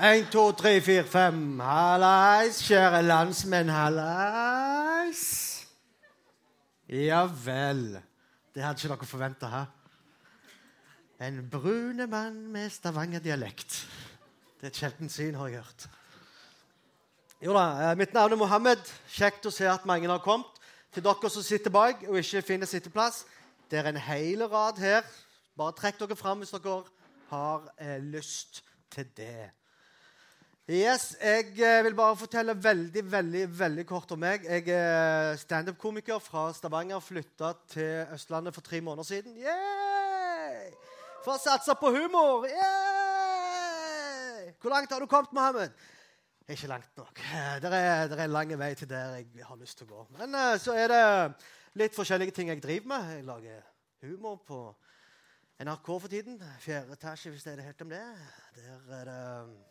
En, to, tre, fire, fem. Hallais, kjære landsmenn. Hallais. Ja vel. Det hadde ikke dere forventa her. En brune mann med stavangerdialekt. Det er et sjeldent syn, har jeg hørt. Jo da, eh, Mitt navn er Mohammed. Kjekt å se at mange har kommet. Til dere som sitter bak og ikke finner sitteplass, det er en hel rad her. Bare trekk dere fram hvis dere har eh, lyst til det. Yes, Jeg eh, vil bare fortelle veldig veldig, veldig kort om meg. Jeg er standup-komiker fra Stavanger. Flytta til Østlandet for tre måneder siden. Yay! For å satse på humor! Yay! Hvor langt har du kommet, Mohammed? Ikke langt nok. Det er, det er lang vei til der jeg har lyst til å gå. Men uh, så er det litt forskjellige ting jeg driver med. Jeg lager humor på NRK for tiden. Fjerde etasje, hvis det er det helt om det. Der er det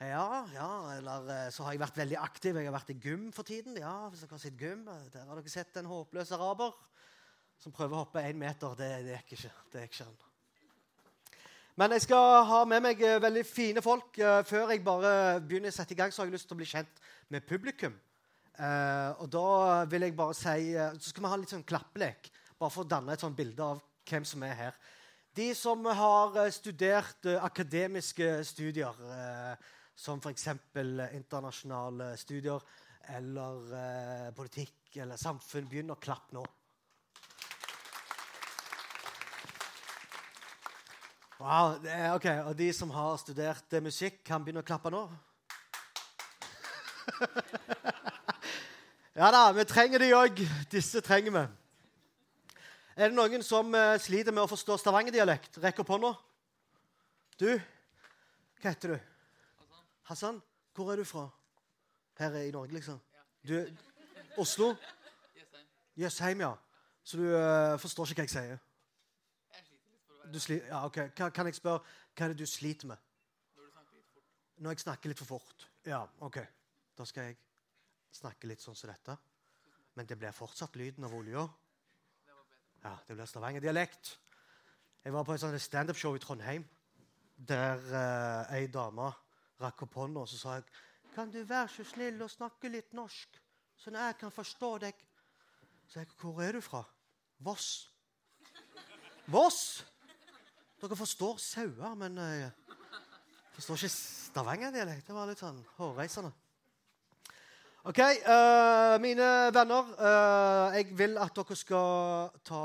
Ja, ja. Eller uh, så har jeg vært veldig aktiv. Jeg har vært i gym for tiden. Ja, hvis dere har sett gym, Der har dere sett en håpløs araber som prøver å hoppe én meter. Det, det gikk ikke det gikk ikke. Men jeg skal ha med meg eh, veldig fine folk. Eh, før jeg bare begynner å sette i gang, så har jeg lyst til å bli kjent med publikum. Og da vil jeg bare si Så skal vi ha litt sånn klappelek, bare for å danne et sånt bilde av hvem som er her. De som har studert akademiske studier, som f.eks. internasjonale studier eller politikk eller samfunn, Begynn å klappe nå. Wow, ok, Og de som har studert eh, musikk, kan begynne å klappe nå? ja da, vi trenger de òg. Disse trenger vi. Er det noen som uh, sliter med å forstå stavangerdialekt? Rekk opp hånda. Du, hva heter du? Hassan. Hvor er du fra? Her i Norge, liksom? Du, Oslo? Jøsheim. Ja. Så du uh, forstår ikke hva jeg sier? ja, ok. Kan jeg spørre hva er det du sliter med? Når du snakker litt fort. Når jeg snakker litt for fort? Ja, OK. Da skal jeg snakke litt sånn som dette. Men det blir fortsatt lyden av olja. Ja, det blir Stavanger-dialekt. Jeg var på et standup-show i Trondheim der uh, ei dame rakk opp hånda og så sa jeg, kan du være så snill å snakke litt norsk, sånn at jeg kan forstå deg. Så jeg, hvor er du fra? Voss. Voss? Dere forstår sauer, men jeg forstår ikke stavangerdialekt. Det var litt sånn hårreisende. OK, uh, mine venner. Uh, jeg vil at dere skal ta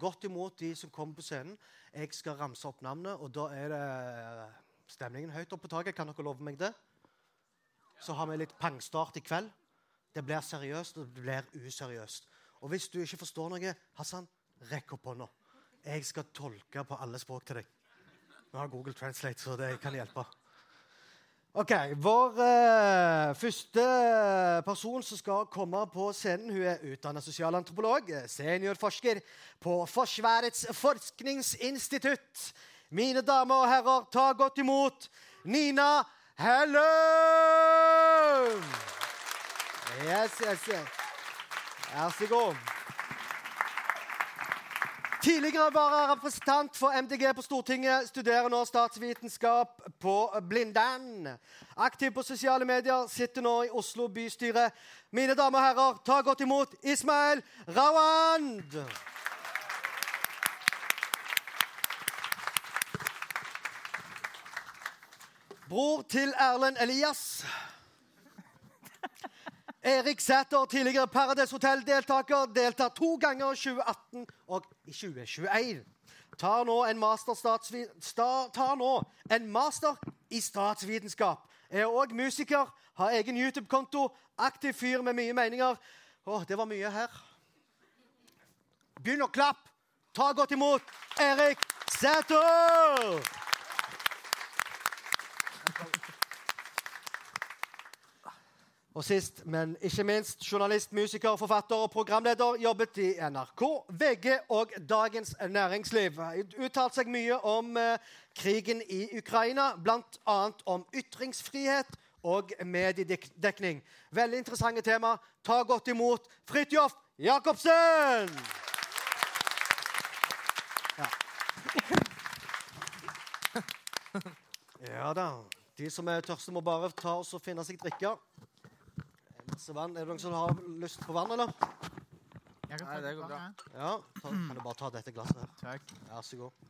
godt imot de som kommer på scenen. Jeg skal ramse opp navnet, og da er det stemningen høyt oppe på taket. Kan dere love meg det? Så har vi litt pangstart i kveld. Det blir seriøst, og det blir useriøst. Og hvis du ikke forstår noe, Hassan, rekk opp hånda. Jeg skal tolke på alle språk til deg. Vi har Google Translate, så det kan hjelpe. Ok, Vår eh, første person som skal komme på scenen, hun er utdannet sosialantropolog, seniorforsker på Forsvarets forskningsinstitutt. Mine damer og herrer, ta godt imot Nina Hellum! Yes, yes, yes. Vær så god. Tidligere vararepresentant for MDG på Stortinget studerer nå statsvitenskap på Blindern. Aktiv på sosiale medier, sitter nå i Oslo bystyre. Mine damer og herrer, ta godt imot Ismail Rawand! Bror til Erlend Elias. Erik Sæther, tidligere Paradise Hotel-deltaker, deltar to ganger i 2018 og i 2021. Tar nå tar nå en master i statsvitenskap. Er òg musiker, har egen YouTube-konto, aktiv fyr med mye meninger. Å, det var mye her. Begynn å klappe. Ta godt imot Erik Sæther! Og sist, men ikke minst, journalist, musiker, forfatter og programleder. Jobbet i NRK, VG og Dagens Næringsliv. Uttalt seg mye om eh, krigen i Ukraina, bl.a. om ytringsfrihet og mediedekning. Veldig interessante tema. Ta godt imot Fridtjof Jacobsen! Ja. ja da. De som er tørste, må bare ta oss og finne seg drikke. Masse vann. Er det noen som har lyst på vann, eller? Jeg kan Nei, det går bra. Ja. Ta, kan du bare ta dette glasset her? Takk. Vær så god.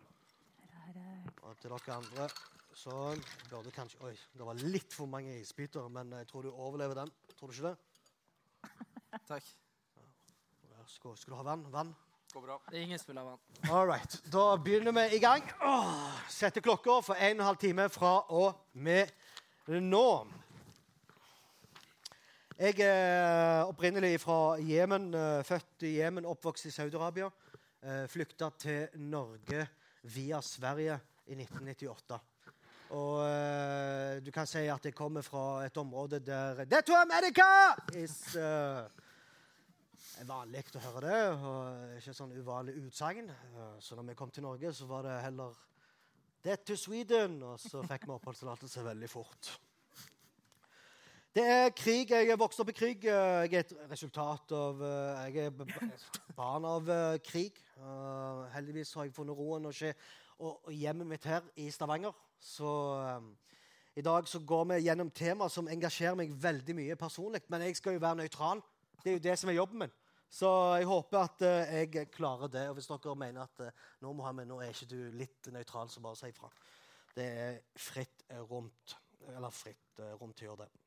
Og til dere andre Sånn. Burde kanskje Oi, det var litt for mange isbiter, men jeg tror du overlever den. Tror du ikke det? Takk. Vær så god. Skal du ha vann? Vann? Går bra. Det er ingen som vil ha vann. All right. Da begynner vi i gang. Åh, Setter klokka for en og en halv time fra og med nå. Jeg er opprinnelig fra Jemen. eh, Født i Jemen, oppvokst i Saudi-Arabia. Eh, Flykta til Norge via Sverige i 1998. Og eh, du kan si at jeg kommer fra et område der Det to America is uh, vanlig å høre det, og ikke sånn uvanlig utsagn. Så når vi kom til Norge, så var det heller That to Sweden, og så fikk vi oppholdstillatelse veldig fort. Det er krig. Jeg er vokst opp i krig. Jeg er et resultat av eh, Jeg er barn av eh, krig. Heldigvis har jeg funnet roen og, og, hjemmet mitt her i Stavanger. Så eh, i dag så går vi gjennom tema som engasjerer meg veldig mye personlig. Men jeg skal jo være nøytral. Det er jo det som er jobben min. Så jeg håper at jeg klarer det. Og hvis dere mener at nå, Mohammed, nå er ikke du litt nøytral, så bare si ifra. Det er fritt rundt. eller fritt rundt å gjøre det.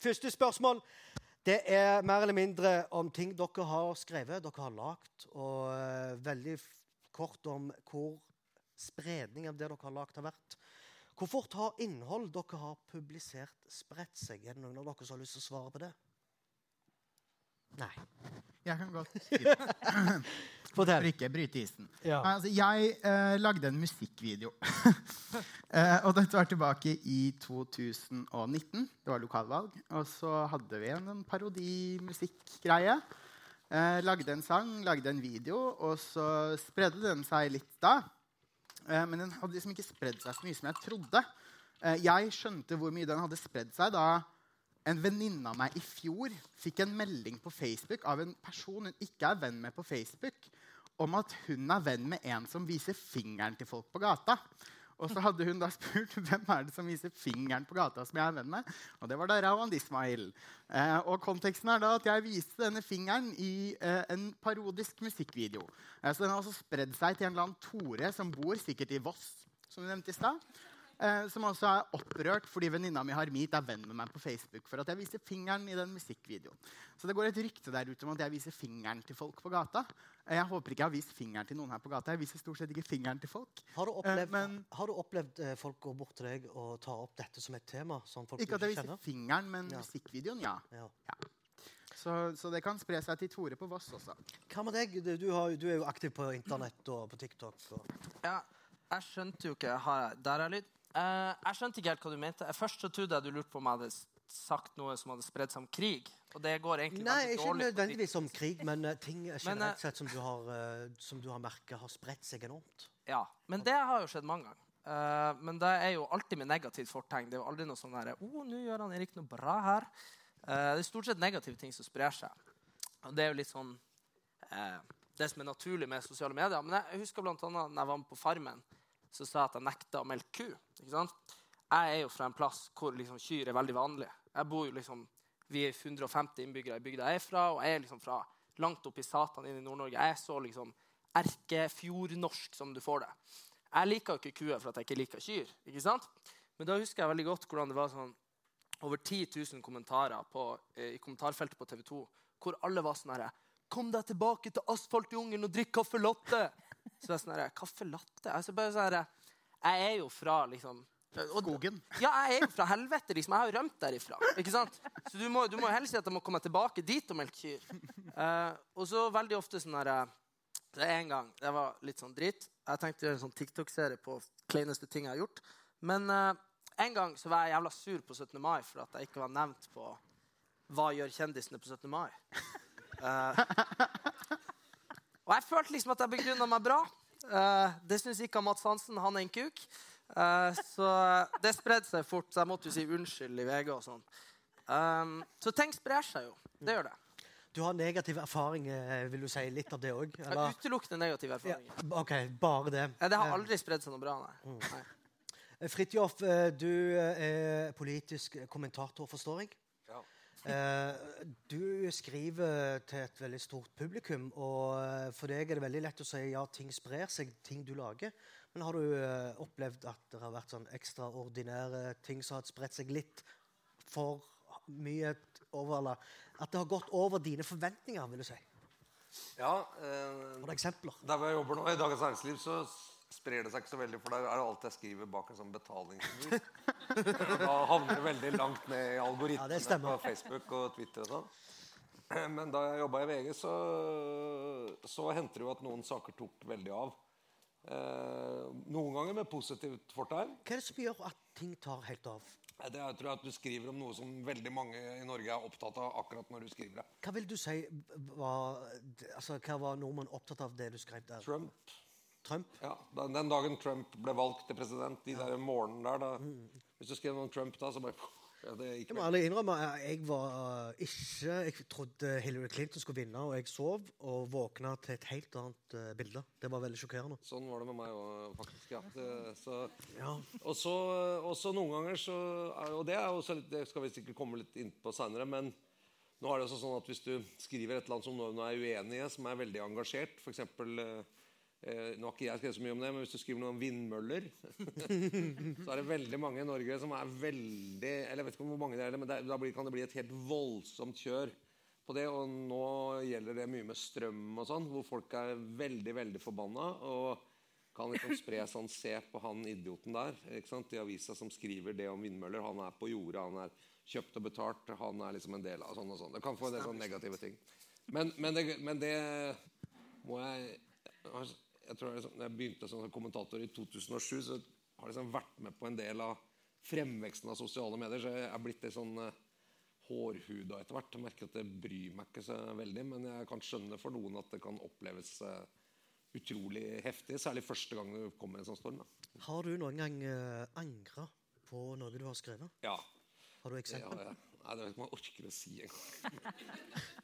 Første spørsmål det er mer eller mindre om ting dere har skrevet, dere har lagd, og uh, veldig kort om hvor spredning av det dere har lagd, har vært. Hvor fort har innhold dere har publisert, spredt seg? Er det noen av dere som har lyst til å svare på det? Nei. Jeg kan godt skrive for Fortell. ikke bryte isen. Ja. Nei, Altså, jeg eh, lagde en musikkvideo. eh, og dette var tilbake i 2019. Det var lokalvalg. Og så hadde vi en, en parodimusikkgreie. Eh, lagde en sang, lagde en video, og så spredde den seg litt da. Eh, men den hadde liksom ikke spredd seg så mye som jeg trodde. Eh, jeg skjønte hvor mye den hadde spredd seg da en venninne av meg i fjor fikk en melding på Facebook av en person hun ikke er venn med på Facebook, om at hun er venn med en som viser fingeren til folk på gata. Og så hadde hun da spurt hvem er det som viser fingeren på gata som jeg er venn med. Og det var da Rawan Ismail. Eh, og konteksten er da at jeg viste denne fingeren i eh, en parodisk musikkvideo. Eh, så den har også spredd seg til en eller annen Tore som bor sikkert i Voss, som du nevnte i stad. Eh, som også er opprørt fordi venninna mi Harmit er venn med meg på Facebook for at jeg viser fingeren i den musikkvideoen. Så det går et rykte der ute om at jeg viser fingeren til folk på gata. Eh, jeg håper ikke jeg har vist fingeren til noen her på gata. Jeg viser stort sett ikke fingeren til folk. Har du opplevd, men- har du opplevd eh, folk gå bort til deg og ta opp dette som et tema? som folk Ikke at jeg ikke viser kjenner? fingeren, men Ja. musikkvideoen, ja. Ja. Så, så det kan spre seg til Tore på Voss også. Hva med deg? Du, du, har, du er jo aktiv på internett og på TikTok. Og... Ja, jeg skjønte jo ikke har jeg, Der er lyd. Eh, jeg skjønte ikke helt hva du mente. Først så trodde jeg du lurte på om jeg hadde sagt noe som hadde spredd seg om krig. Og det går egentlig Nei, veldig dårlig. dårlig. på nødvendigvis om krig, men uh, ting generelt eh, sett som du har, uh, som du har merka har spredt seg enormt. Ja, Men det har jo skjedd mange ganger. Uh, men det er jo alltid med negativt fortegn. Det er jo aldri noe sånn der, oh, nå gjør han Erik noe bra her. Uh, det er stort sett negative ting som sprer seg. Og det er jo litt sånn uh, det som er naturlig med sosiale medier. Men jeg husker blant annet når jeg var med på Farmen, så sa jeg at jeg nekta å melke ku. Jeg er jo fra en plass hvor liksom kyr er veldig vanlig. Jeg bor jo liksom, Vi er 150 innbyggere i bygda jeg er fra, og jeg er liksom fra langt opp i Satan inn i Nord-Norge. Jeg er så liksom erkefjordnorsk som du får det. Jeg liker jo ikke kuer for at jeg ikke liker kyr. ikke sant? Men da husker jeg veldig godt hvordan det var sånn over 10 000 kommentarer på, eh, i kommentarfeltet på TV 2 hvor alle var sånn herre Kom deg tilbake til asfaltjungelen og drikk kaffe latte! Så det er sånn her, Caffè latte? Altså bare sånn herre Jeg er jo fra liksom og- Skogen. ja, jeg er jo fra helvete. liksom. Jeg har jo rømt derifra. ikke sant? Så du må, du må helst si at jeg må komme tilbake dit og melke kyr. Eh, og så veldig ofte sånn her eh, Det er en gang det var litt sånn dritt. Jeg tenkte å gjøre en sånn TikTok-serie på kleineste ting jeg har gjort. Men eh, en gang så var jeg jævla sur på 17. mai for at jeg ikke var nevnt på Hva gjør kjendisene på 17. mai? Eh, og jeg følte liksom at jeg begrunna meg bra. Uh, det syns ikke Mats Hansen. Han er en kuk. Uh, så det spredde seg fort, så jeg måtte jo si unnskyld i VG og sånn. Um, så ting sprer seg jo. Det gjør det. Du har negativ erfaring, eh, vil du si litt av det òg? Utelukkende negative Ja, erfaringer. OK, bare det. Nei, det har aldri spredd seg noe bra, nei. nei. Eh, Fridtjof, du er politisk kommentator, forstår jeg. Eh, Du skriver til et veldig stort publikum, og eh, for deg er det veldig lett å si ja, ting sprer seg, ting du lager. Men har du eh, opplevd at det har vært sånn ekstraordinære ting som har spredt seg litt for mye over At det har gått over dine forventninger, vil du si? ja eh, Har du eksempler? der hvor jeg jobber nå, i Dagens Næringsliv, så sprer det seg ikke så veldig, for der er det alt jeg skriver bak en sånn betalingsmur. da havner det veldig langt ned i algoritmene ja, på Facebook og Twitter og sånn. Men da jeg jobba i VG, så, så hendte det jo at noen saker tok veldig av. Eh, noen ganger med positivt fortegn. Hva er det som gjør at ting tar helt av? Det er, tror jeg at du skriver om noe som veldig mange i Norge er opptatt av akkurat når du skriver det. Hva vil du si var, altså, hva var nordmenn opptatt av det du skrev der? Trump. Trump? Ja, Den dagen Trump ble valgt til president, de der morgenene der da, Hvis du skrev om Trump da, så bare ja, Jeg må ærlig innrømme at jeg var uh, ikke Jeg trodde Hillary Clinton skulle vinne, og jeg sov og våkna til et helt annet uh, bilde. Det var veldig sjokkerende. Sånn var det med meg òg, faktisk. ja. Så, Ja. og, så, og så noen ganger så Og det, er jo så litt, det skal vi sikkert komme litt inn på seinere, men nå er det også sånn at hvis du skriver et eller annet som noen er uenig i, som er veldig engasjert F.eks. Eh, nå har ikke jeg skrevet så mye om det, men hvis du skriver noe om vindmøller, så er det veldig mange i Norge som er veldig Eller jeg vet ikke hvor mange det er, men det, da kan det bli et helt voldsomt kjør på det. Og nå gjelder det mye med strøm og sånn, hvor folk er veldig, veldig forbanna. Og kan liksom spre sånn Se på han idioten der ikke sant? i avisa som skriver det om vindmøller. Han er på jordet, han er kjøpt og betalt, han er liksom en del av sånn og sånn. Det kan få en del sånne negative ting. Men, men, det, men det må jeg jeg tror liksom, når jeg begynte som kommentator i 2007, så har jeg liksom vært med på en del av fremveksten av sosiale medier. Så jeg er blitt litt sånn uh, hårhuda etter hvert. Jeg merker at det bryr meg ikke så veldig, men jeg kan skjønne for noen at det kan oppleves uh, utrolig heftig. Særlig første gang det kommer en sånn storm. Da. Har du noen gang uh, angra på noe du har skrevet? Ja, Har du eksempel? Ja, ja. Nei, det vet ikke om jeg orker å si engang.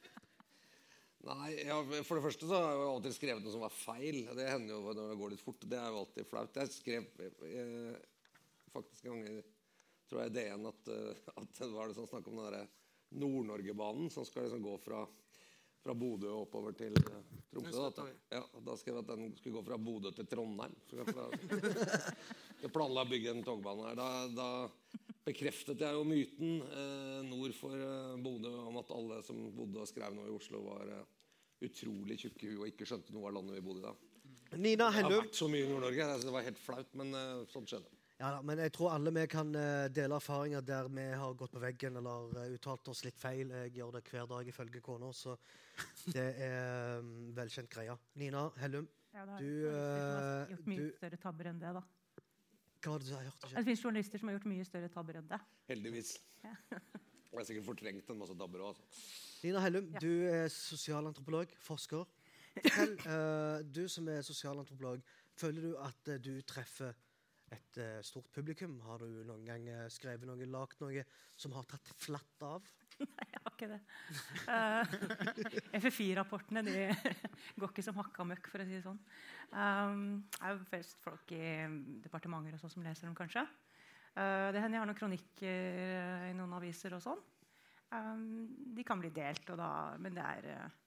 Nei, ja, For det første så har jeg jo alltid skrevet noe som var feil. Det hender jo når det går litt fort. Det er jo alltid flaut. Jeg skrev eh, faktisk en gang tror jeg DN at, eh, at det var det som snakk om den Nord-Norge-banen som skal liksom gå fra, fra Bodø og oppover til eh, Tromsø. Da, ja, da skrev jeg at den skulle gå fra Bodø til Trondheim. Jeg, jeg planla å bygge en togbane her. Da, da bekreftet jeg jo myten eh, nord for eh, Bodø om at alle som bodde og skrev noe i Oslo, var eh, utrolig tjukke i huet og ikke skjønte noe av landet vi bodde i da. Nina Det har Hellum. vært så mye i Nord-Norge. altså, Det var helt flaut, men eh, sånt skjedde. Ja, da, men jeg tror alle vi kan eh, dele erfaringer der vi har gått på veggen eller eh, uttalt oss litt feil. Jeg gjør det hver dag ifølge kona, så det er um, velkjent greie. Nina Hellum, Ja, det har Du, har eh, gjort mye du- større tabber enn det. da. Hva var det du har gjort Det finnes journalister som har gjort mye større tabber enn det. Heldigvis. Jeg har sikkert fortrengt en masse tabber òg. Lina Nina Hellum, Ja. du er sosialantropolog, forsker. Fortell, uh, du som er sosialantropolog, føler du at uh, du treffer et uh, stort publikum? Har du noen gang skrevet noe, lagd noe som har tatt flatt av? Jeg har ikke det. Uh, FFI-rapportene de går ikke som hakka møkk, for å si det sånn. Um, det er jo flest folk i departementer og sånn som leser dem, kanskje. Uh, det hender jeg har noen kronikker i noen aviser og sånn. Um, de kan bli delt, da, men det er uh,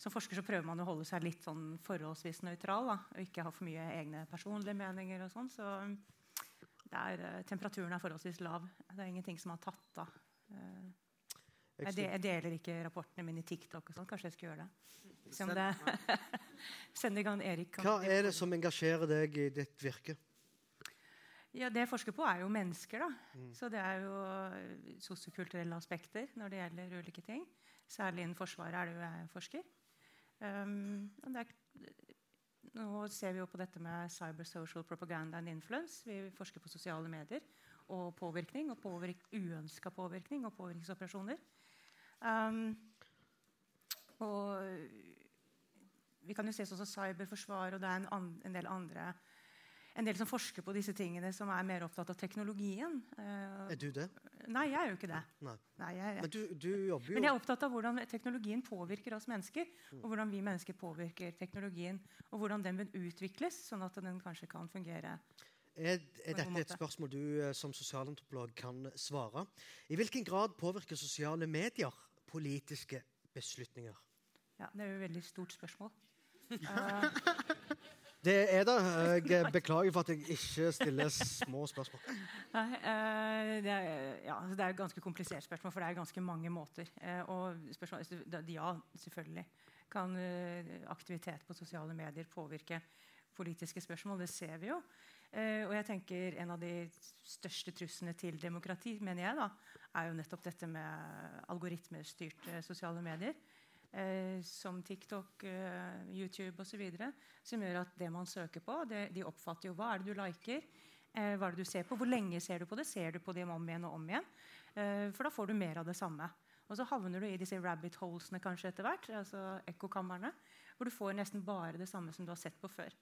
Som forsker så prøver man å holde seg litt sånn forholdsvis nøytral da, og ikke ha for mye egne personlige meninger. og sånn, så det er, uh, Temperaturen er forholdsvis lav. Det er ingenting som har tatt av. Jeg, de, jeg deler ikke rapportene mine i TikTok. og sånn. Kanskje jeg skal gjøre det. Se det Send det gang Erik. kan- Hva er det som engasjerer deg i ditt virke? Ja, Det jeg forsker på, er jo mennesker. da. Så det er jo eh, sosiokulturelle aspekter når det gjelder ulike ting. Særlig innen Forsvaret er det jo jeg forsker. Um, er, nå ser vi jo på dette med cybersocial propaganda and influence. Vi forsker på sosiale medier og påvirkning, og påvirk, uønska påvirkning og påvirkningsoperasjoner. Um, og vi kan jo se sånn som cyberforsvar, og det er en, en del andre en del som forsker på disse tingene, som er mer opptatt av teknologien. Eh, Er du det? nei, jeg er jo ikke det. Nei. Nei, jeg, Men du, du jobber men jeg er opptatt av hvordan teknologien påvirker oss mennesker. Og hvordan vi mennesker påvirker teknologien. Og hvordan den vil utvikles, sånn at den kanskje kan fungere Er, er dette et spørsmål du eh, som sosialantropolog kan svare? I hvilken grad påvirker sosiale medier politiske beslutninger? Ja, det er jo et veldig stort spørsmål. Det er det. Jeg beklager for at jeg ikke stiller små spørsmål. Nei, eh, det, er, ja, det er et ganske komplisert spørsmål, for det er ganske mange måter. Eh, og spørsmål, ja, selvfølgelig kan eh, aktivitet på sosiale medier påvirke politiske spørsmål. Det ser vi jo. Og jeg tenker En av de største truslene til demokrati mener jeg da, er jo nettopp dette med algoritmestyrte sosiale medier. Eh, som TikTok, eh, YouTube osv. Som gjør at det man søker på, det, de oppfatter jo hva er det du liker. Eh, hva er det du ser på? Hvor lenge ser du på det? Ser du på det om igjen og om igjen? Eh, for da får du mer av det samme. Og så havner du i disse rabbit holesene kanskje etter hvert, altså ekkokamrene, hvor du får nesten bare det samme som du har sett på før.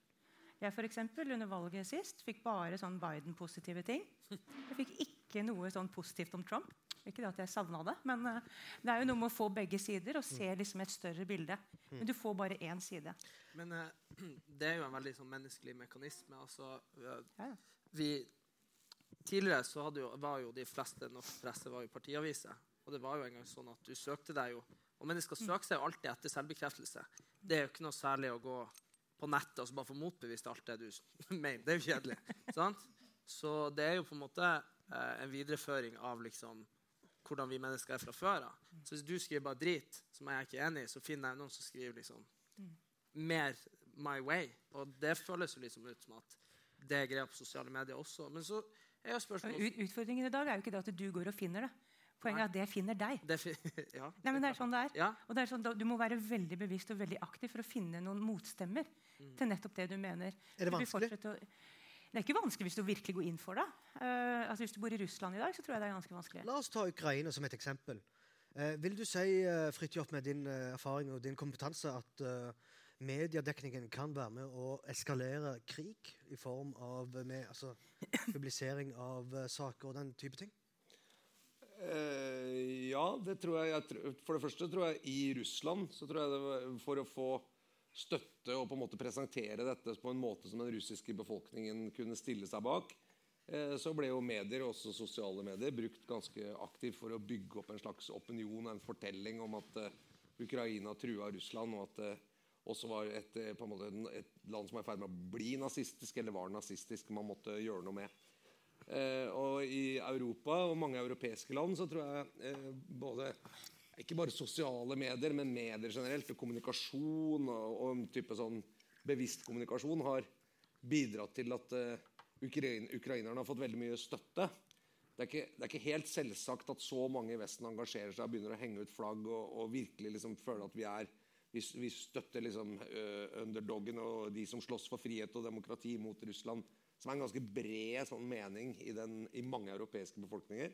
Jeg for eksempel, under valget sist fikk bare sånn Biden-positive ting. Jeg fikk ikke noe sånn positivt om Trump. Ikke det at jeg savna det, men eh, det er jo noe med å få begge sider og se liksom et større bilde. Men du får bare én side. Men eh, det er jo en veldig sånn menneskelig mekanisme. Altså, eh, vi, tidligere så jo, var jo de fleste norsk presse var jo partiaviser. Og det var jo en gang sånn at du søkte deg jo Og mennesker søker seg jo alltid etter selvbekreftelse. Det er jo ikke noe særlig å gå på nettet og så bare få motbevist alt det du mener. Det er jo kjedelig. sant? Så det er jo på en måte en videreføring av liksom hvordan vi mennesker er fra før av. Så hvis du skriver bare drit, som jeg er ikke enig i, så finner jeg noen som skriver liksom mer my way. Og det føles jo liksom ut som at det er greia på sosiale medier også. Men så er jo spørsmålet Ut, utfordringen i dag er jo ikke det at du går og finner det. Poenget er at det finner deg. det, fi- ja. Nei, men det er sånn det er. Ja. Og det er sånn, Du må være veldig bevisst og veldig aktiv for å finne noen motstemmer til nettopp det du mener. Er det vanskelig? Å, det er ikke vanskelig hvis du virkelig går inn for det. Uh, altså Hvis du bor i Russland i dag, så tror jeg det er ganske vanskelig. La oss ta Ukraina som et eksempel. Uh, vil du si, uh, Fridtjof, med din uh, erfaring og din kompetanse, at mediedekningen kan være med å eskalere krig i form av med, altså, publisering av saker og den type ting? Eh, ja, det tror jeg, jeg. tr- For det første tror jeg i Russland så tror jeg det var For å få støtte og på en måte presentere dette på en måte som den russiske befolkningen kunne stille seg bak, eh, så ble jo medier, også sosiale medier, brukt ganske aktivt for å bygge opp en slags opinion, en fortelling om at eh, Ukraina trua Russland, og at det også var et, eh, måte, et land som var i ferd med å bli nazistisk, eller var nazistisk, man måtte gjøre noe med. Eh, og i Europa og mange europeiske land så tror jeg eh, både ikke bare sosiale medier, men medier generelt, og kommunikasjon og, og en type sånn bevisst kommunikasjon har bidratt til at uh, Ukrain, ukrainerne har fått veldig mye støtte. Det er, ikke, det er ikke helt selvsagt at så mange i Vesten engasjerer seg og begynner å henge ut flagg og, og virkelig liksom føler at vi er vi, vi støtter liksom uh, underdoggen og de som slåss for frihet og demokrati mot Russland. Som er en ganske bred sånn mening i, den, i mange europeiske befolkninger.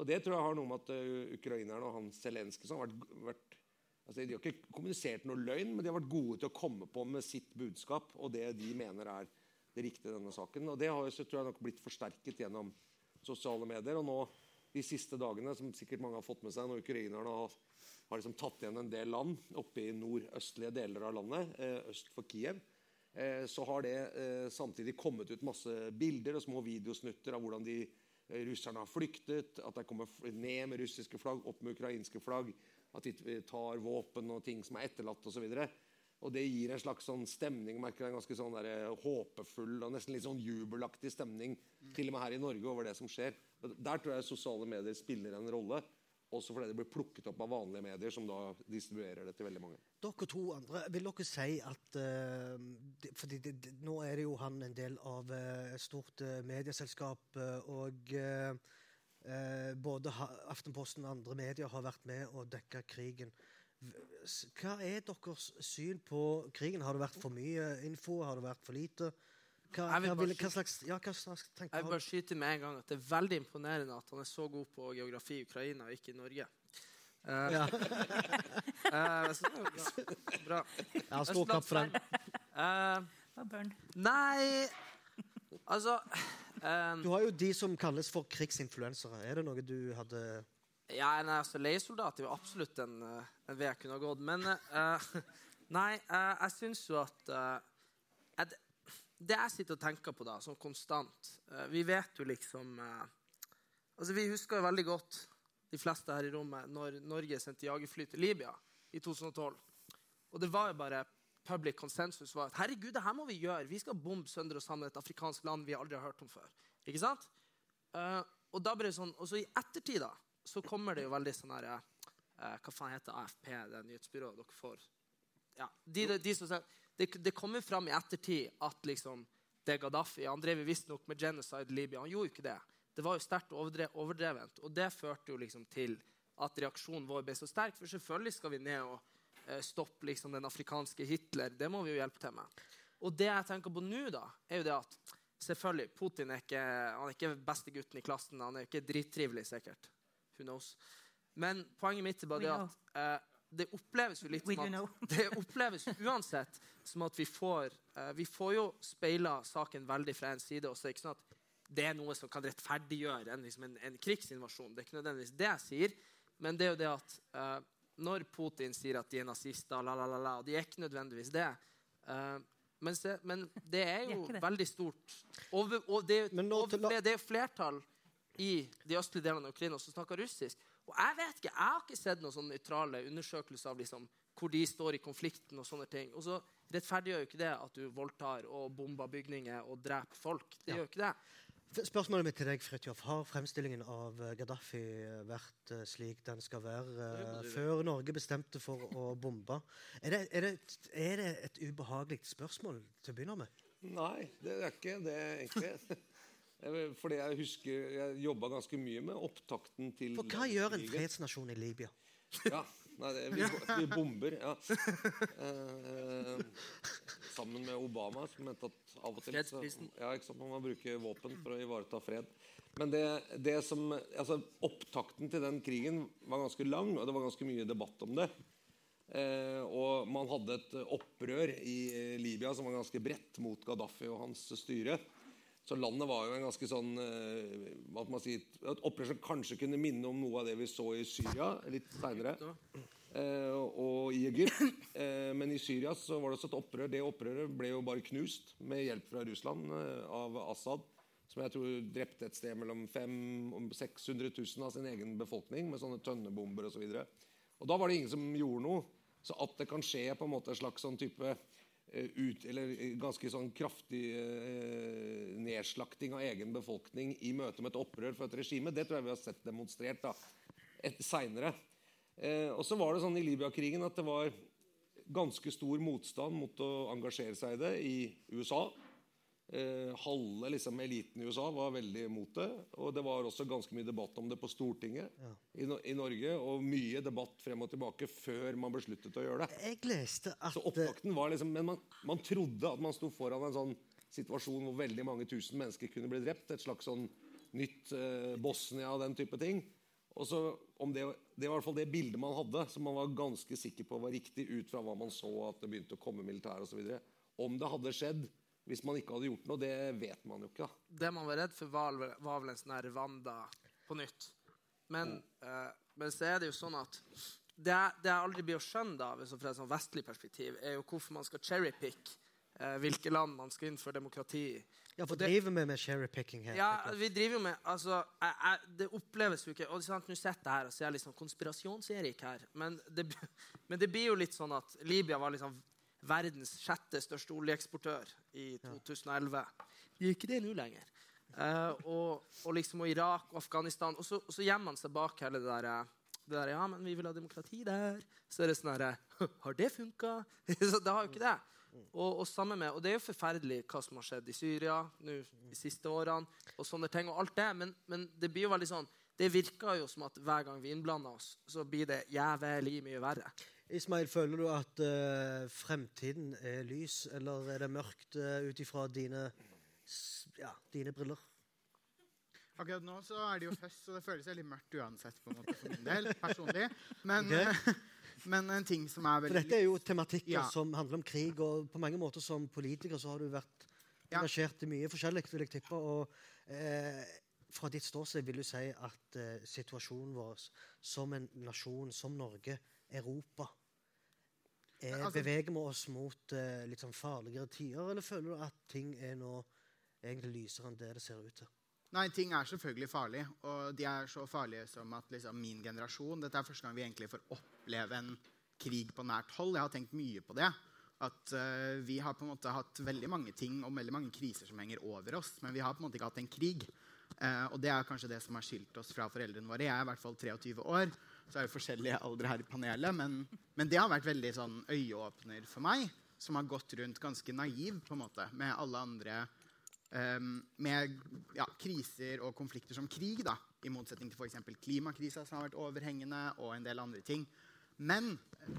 Og det tror jeg har noe med at uh, ukrainerne og han Zelenskyj har vært, vært altså De har ikke kommunisert noe løgn, men de har vært gode til å komme på med sitt budskap og det de mener er det riktige i denne saken. Og det har så tror jeg nok blitt forsterket gjennom sosiale medier. Og nå de siste dagene, som sikkert mange har fått med seg, når ukrainerne har, har liksom tatt igjen en del land oppe i nordøstlige deler av landet, eh, øst for Kiev, eh, så har det eh, samtidig kommet ut masse bilder og små videosnutter av hvordan de eh, russerne har flyktet, at de kommer ned med russiske flagg, opp med ukrainske flagg, at de tar våpen og ting som er etterlatt osv. Og det gir en slags sånn stemning, merker jeg, en ganske sånn der, eh, håpefull og nesten litt sånn jubelaktig stemning, til og med her i Norge, over det som skjer. Der tror jeg sosiale medier spiller en rolle. Også fordi det blir plukket opp av vanlige medier, som da distribuerer det til veldig mange. Dere to andre, vil dere si at uh, fordi Nå er det jo han en del av et et stort uh, medieselskap, eh, og eh, eh, både ha, Aftenposten og andre medier har vært med å dekke krigen. Hva er deres syn på krigen? Har det vært for mye info? Har det vært for lite? Hva, Jeg hva, vil, hva slags, ja, hva slags Jeg vil bare skyte med en gang at det er veldig imponerende at han er så god på geografi i Ukraina og ikke i Norge. Uh, Ja. uh, så bra. bra. Ja, stor opp for den. Eh, nei Altså um, Du har jo de som kalles for krigsinfluensere. Er det noe du hadde Ja, nei, altså Leiesoldat er jo absolutt en, en vei jeg kunne ha gått. Men uh, nei, eh, jeg syns jo at at det jeg sitter og tenker på da, sånn konstant eh, Vi vet jo liksom eh, altså Vi husker jo veldig godt, de fleste her i rommet, når Norge sendte jagerfly til Libya i 2012. Og det var jo bare public consensus var at herregud, det her må vi gjøre. Vi skal bombe sønder og sammen et afrikansk land vi aldri har hørt om før. Ikke sant? Uh, og da ble det sånn, og så i ettertid da, så kommer det jo veldig sånn her uh, Hva faen heter AFP, det nyhetsbyrået dere får? Ja, de, de, de som sier, det, det kommer fram i ettertid at liksom, det Gaddafi Han drev visstnok med genocide i Libya. Han gjorde jo ikke det. Det var jo sterkt overdre, overdrevent. Og det førte jo liksom til at reaksjonen vår ble så sterk. For selvfølgelig skal vi ned og eh, stoppe liksom, den afrikanske Hitler. Det må vi jo hjelpe til med. Og det jeg tenker på nå, da, er jo det at selvfølgelig, Putin er ikke, han er ikke beste gutten i klassen. Han er ikke drittrivelig, sikkert. Who knows? Men poenget mitt er bare det at eh, det oppleves jo litt som at det oppleves uansett som at vi får uh, Vi får jo speila saken veldig fra en side. og så er det ikke sånn at det er noe som kan rettferdiggjøre en, liksom en, en krigsinvasjon. Det er ikke nødvendigvis det jeg sier, men det er jo det at uh, når Putin sier at de er nazister, la, la, la, la, og de er ikke nødvendigvis det uh, men, se, men det er jo det. veldig stort. Over, og det, er nå og det er jo flertall i de østlige delene av Ukraina som snakker russisk. Og jeg vet ikke, jeg har ikke sett noen sånne nøytrale undersøkelser av liksom, hvor de står i konflikten. og sånne ting. Og så rettferdiggjør jo ikke det at du voldtar og bomber bygninger og dreper folk. Det Ja. gjør ikke det. Spørsmålet mitt til deg, Fridtjof. Har fremstillingen av eh, Gaddafi vært eh, slik den skal være eh, før Norge bestemte for å bombe? Er det, er, det, er det et ubehagelig spørsmål til å begynne med? Nei, det er ikke det, egentlig. Vil- Fordi jeg husker Jeg jobba ganske mye med opptakten til For hva gjør en fredsnasjon i Libya? Ja, nei, det, vi, vi bomber, ja. Eh, sammen med Obama, som mente at av og til så, ja, ikke sant, man må bruke våpen for å ivareta fred. Men det, det som, altså, opptakten til den krigen var ganske lang, og det var ganske mye debatt om det. Eh, og man hadde et opprør i eh, Libya som var ganske bredt mot Gaddafi og hans styre. Så landet var jo en ganske sånn eh, hva må man si, Et opprør som kanskje kunne minne om noe av det vi så i Syria litt seinere. Eh, og i Egypt. Eh, men i Syria så var det også et opprør. Det opprøret ble jo bare knust med hjelp fra Russland av Assad. Som jeg tror drepte et sted mellom 500 600 000 av sin egen befolkning med sånne tønnebomber osv. Og, så og da var det ingen som gjorde noe. Så at det kan skje på en måte en slags sånn type ut, eller eh, ganske sånn kraftig eh, nedslakting av egen befolkning i møte med et opprør for et regime, det tror jeg vi har sett demonstrert da, et, senere. Eh, og så var det sånn i Libya-krigen at det var ganske stor motstand mot å engasjere seg i det i USA. Eh, halve liksom, eliten i USA var veldig imot det. Og det var også ganske mye debatt om det på Stortinget i, no i Norge. Og mye debatt frem og tilbake før man besluttet å gjøre det. Jeg leste at Så opptakten var liksom, Men man, man trodde at man sto foran en sånn situasjon hvor veldig mange tusen mennesker kunne bli drept. Et slags sånn nytt eh, Bosnia og den type ting. Og så om det, det var i hvert fall det bildet man hadde, som man var ganske sikker på var riktig ut fra hva man så at det begynte å komme militær osv. Om det hadde skjedd hvis man ikke hadde gjort noe, det vet man jo ikke. da. Det man var redd for, var, vel- var vel en sånn her Rwanda på nytt. Men, eh, men så er det jo sånn at det, det jeg aldri blir å skjønne, da, hvis- fra et sånn vestlig perspektiv, er jo hvorfor man skal cherrypick eh, hvilke land man skal innføre demokrati i. Ja, for det- driver vi med cherrypicking her? Ja, vi driver jo med altså, jeg, jeg, Det oppleves jo ikke og sant, Nå sitter jeg her og ser litt sånn konspirasjons-Erik her. Men det, men det blir jo litt sånn at Libya var liksom verdens sjette største oljeeksportør i 2011. Det er ikke det nå lenger. Uh, og, og liksom og Irak og Afghanistan. Og så, og så gjemmer man seg bak hele det der, eh, det der Ja, men vi vil ha demokrati der. Så er det sånn herre Har det funka? så det har jo ikke det. Og, og, med, og det er jo forferdelig hva som har skjedd i Syria nå de siste årene. og sånne ting, og alt det, Men, men det blir jo veldig sånn, det virker jo som at hver gang vi innblander oss, så blir det jævlig mye verre. Ismail, føler du at uh, fremtiden er lys, eller er det mørkt uh, ut ifra dine, ja, dine briller? Akkurat nå så er det jo høst, så det føles litt mørkt uansett på en måte for min del. personlig. Men, okay. men en ting som er veldig... For dette er jo tematikker Ja. som handler om krig, og på mange måter som politiker så har du vært engasjert i mye forskjellig, vil jeg tippe. Og eh, fra ditt ståsted vil du si at eh, situasjonen vår som en nasjon, som Norge, Europa, Er, Altså- beveger vi oss mot eh, litt sånn farligere tider, eller føler du at ting er nå egentlig lysere enn det det ser ut til? Nei, ting er selvfølgelig farlig, og de er så farlige som at liksom, min generasjon Dette er første gang vi egentlig får oppleve en krig på nært hold. Jeg har tenkt mye på det. At uh, Vi har på en måte hatt veldig mange ting og veldig mange kriser som henger over oss, men vi har på en måte ikke hatt en krig. Uh, og det er kanskje det som har skilt oss fra foreldrene våre. Jeg er i hvert fall 23 år, så er det forskjellige aldre her i panelet. Men, men det har vært veldig sånn øyeåpner for meg, som har gått rundt ganske naiv på en måte, med alle andre um, med ja, kriser og konflikter som krig, da, i motsetning til f.eks. klimakrisa, som har vært overhengende, og en del andre ting. Men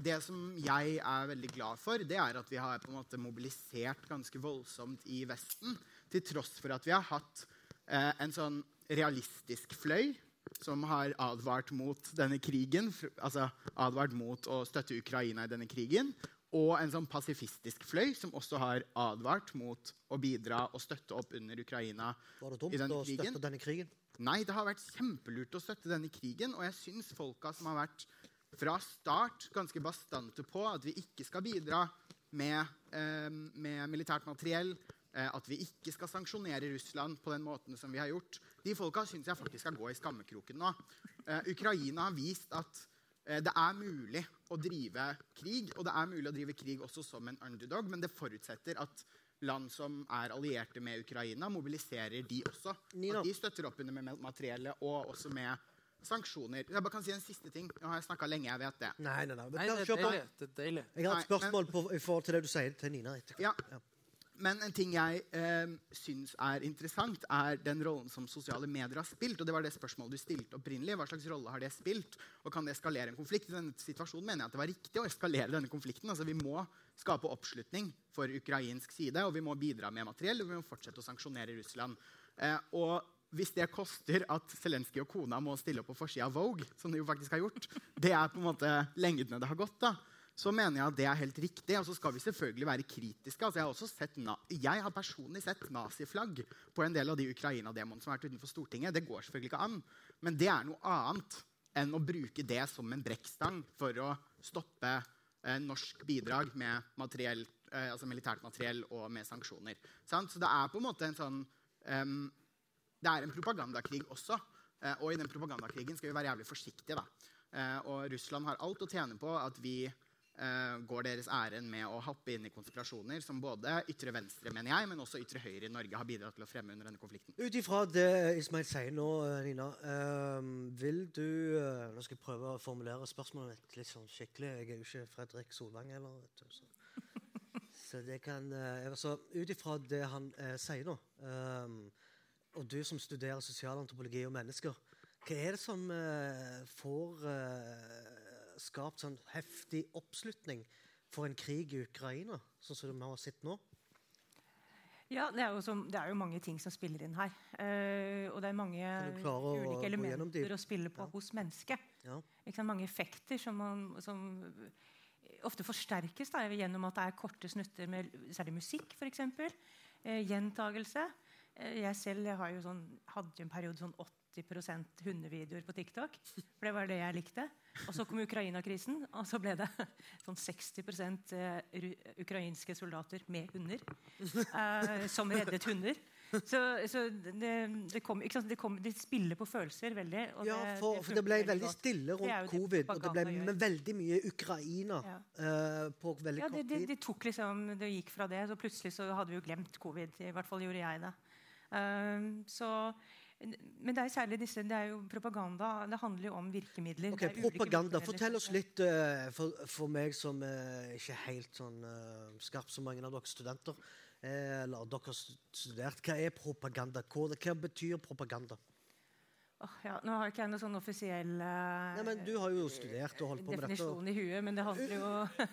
det som jeg er veldig glad for, det er at vi har på en måte mobilisert ganske voldsomt i Vesten, til tross for at vi har hatt eh, en sånn realistisk fløy som har advart mot denne krigen, altså advart mot å støtte Ukraina i denne krigen, og en sånn pasifistisk fløy som også har advart mot å bidra og støtte opp under Ukraina Var det i denne å krigen. støtte denne krigen? Nei, det har vært kjempelurt å støtte denne krigen. Og jeg syns folka som har vært fra start ganske bastante på at vi ikke skal bidra med, eh, med militært materiell, at vi ikke skal sanksjonere Russland på den måten som vi har gjort, de folka syns jeg faktisk skal gå i skammekroken nå. Eh, Ukraina har vist at eh, det er mulig å drive krig, og det er mulig å drive krig også som en underdog, men det forutsetter at land som er allierte med Ukraina, mobiliserer de også. At de støtter opp under med materiellet og også med sanksjoner. Jeg bare kan si en siste ting. Nå har jeg snakka lenge, jeg vet det. Nei, nei, nei. Nei, det er på. deilig. Det er deilig. Jeg har et spørsmål på, i forhold til det du sier til Nina. etterpå. Ja. Men en ting jeg eh, syns er interessant, er den rollen som sosiale medier har spilt. og det var det spørsmålet du stilte opprinnelig. Hva slags rolle har det spilt? Og kan det eskalere en konflikt? I denne situasjonen mener jeg at det var riktig å eskalere denne konflikten. Altså Vi må skape oppslutning for ukrainsk side, og vi må bidra med materiell, og vi må fortsette å sanksjonere Russland. Eh, og hvis det koster at Zelenskyj og kona må stille opp på forsida av Vogue, som de jo faktisk har gjort, det er på en måte lengdene det har gått, da, så mener jeg at det er helt riktig. Og så skal vi selvfølgelig være kritiske. Altså, jeg, har sett jeg har personlig sett naziflagg på en del av de Ukraina-demoene som har vært utenfor Stortinget. Det går selvfølgelig ikke an. Men det er noe annet enn å bruke det som en brekkstang for å stoppe eh, norsk bidrag med materiell, eh, altså militært materiell og med sanksjoner. Sant? Så det er på en måte en sånn um, Det er en propagandakrig også. Eh, og i den propagandakrigen skal vi være jævlig forsiktige. da. Eh, og Russland har alt å tjene på at vi eh, går deres ærend med å hoppe inn i konspirasjoner som både ytre venstre mener jeg, men også ytre høyre i Norge har bidratt til å fremme under denne konflikten. Ut ifra det Ismail sier nå, eh, Nina, eh, vil du eh, Nå skal jeg prøve å formulere spørsmålet mitt litt sånn skikkelig. Jeg er jo ikke Fredrik Solvang heller. vet du, Så, så det kan eh, altså, Ut ifra det han eh, sier nå, eh, og du som studerer sosialantropologi og mennesker, hva er det som eh, får eh, skapt sånn heftig oppslutning for en krig i Ukraina, sånn som vi har sett nå? Ja, det er, jo som, det er jo mange ting som spiller inn her. Eh, og det er mange ulike elementer å spille på Ja. hos mennesket. Ja. Mange effekter som, man, som ofte forsterkes da, gjennom at det er korte snutter med særlig musikk, f.eks. Eh, gjentagelse. Eh, jeg selv jeg har jo sånn, hadde jo en periode sånn 80% hundevideoer på TikTok. For det var det jeg likte. Og så kom Ukraina-krisen, og så ble det sånn 60 eh, ukrainske soldater med hunder. Eh, som reddet hunder. Så, så det, det, kom? Det, kom, det spiller på følelser veldig. Ja, for, det for det ble veldig stille rundt covid, og det ble med veldig mye Ukraina Ja. uh, på veldig Ja, kort det, tid. det liksom, det gikk fra det, så plutselig så hadde vi jo glemt covid. I hvert fall gjorde jeg det. Uh, så, men det er særlig disse, det er jo propaganda. Det handler jo om virkemidler. Ok, Propaganda. Fortell oss litt, uh, for, for meg som uh, ikke er helt sånn uh, skarp som mange av dere studenter. eller dere studert. Hva er propaganda? Hva, hva betyr propaganda? Åh, ja, nå har ikke jeg noen sånn offisiell eh, Nei, men Du har jo studert og holdt på med dette. definisjon i huet, men det handler jo,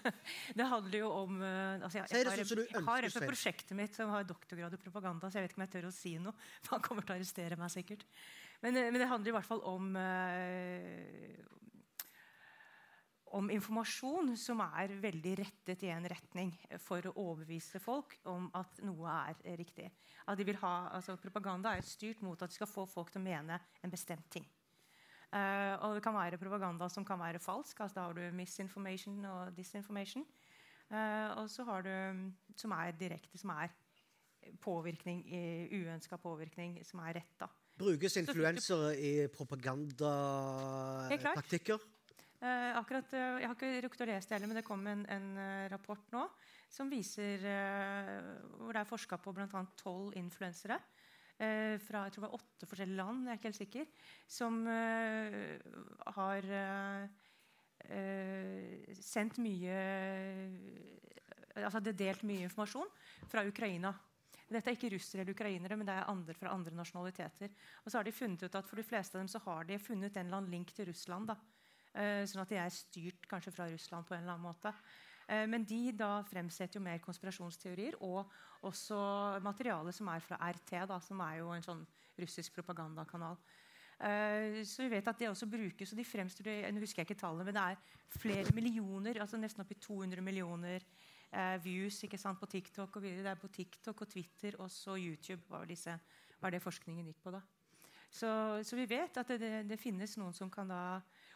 det handler jo om eh, altså jeg, jeg, har, jeg har et prosjektet mitt som har doktorgrad i propaganda, så jeg vet ikke om jeg tør å si noe. For han kommer til å arrestere meg sikkert. Men, eh, men det handler i hvert fall om eh, om informasjon som er veldig rettet i en retning for å overbevise folk om at noe er riktig. At de vil ha, altså Propaganda er styrt mot at de skal få folk til å mene en bestemt ting. Uh, og det kan være propaganda som kan være falsk. altså Da har du misinformation og disinformation. Uh, og så har du som er direkte, som er påvirkning, uønska påvirkning, som er retta. Brukes influensere i propagandataktikker? Eh, akkurat, eh, Jeg har ikke rukket å lese det heller, men det kom en, en uh, rapport nå som viser eh, hvor det er forska på bl.a. tolv influensere eh, fra jeg tror det var åtte forskjellige land, jeg er ikke helt sikker, som har sendt mye altså det er delt mye informasjon fra Ukraina. Dette er ikke russere eller ukrainere, men det er andre fra andre nasjonaliteter. Og så har de funnet ut at For de fleste av dem så har de funnet en eller annen link til Russland. da. Uh, sånn at de er styrt kanskje fra Russland på en eller annen måte. Uh, men de da fremsetter jo mer konspirasjonsteorier og også materiale som er fra RT, da, som er jo en sånn russisk propagandakanal. Uh, så vi vet at det også brukes, og de fremstår Nå husker jeg ikke tallene, men det er flere millioner, altså nesten oppi 200 millioner eh, views ikke sant, på TikTok og. Det er på TikTok og Twitter og så YouTube var, disse, var det forskningen gikk på. da. Så, så vi vet at det, det, det, finnes noen som kan da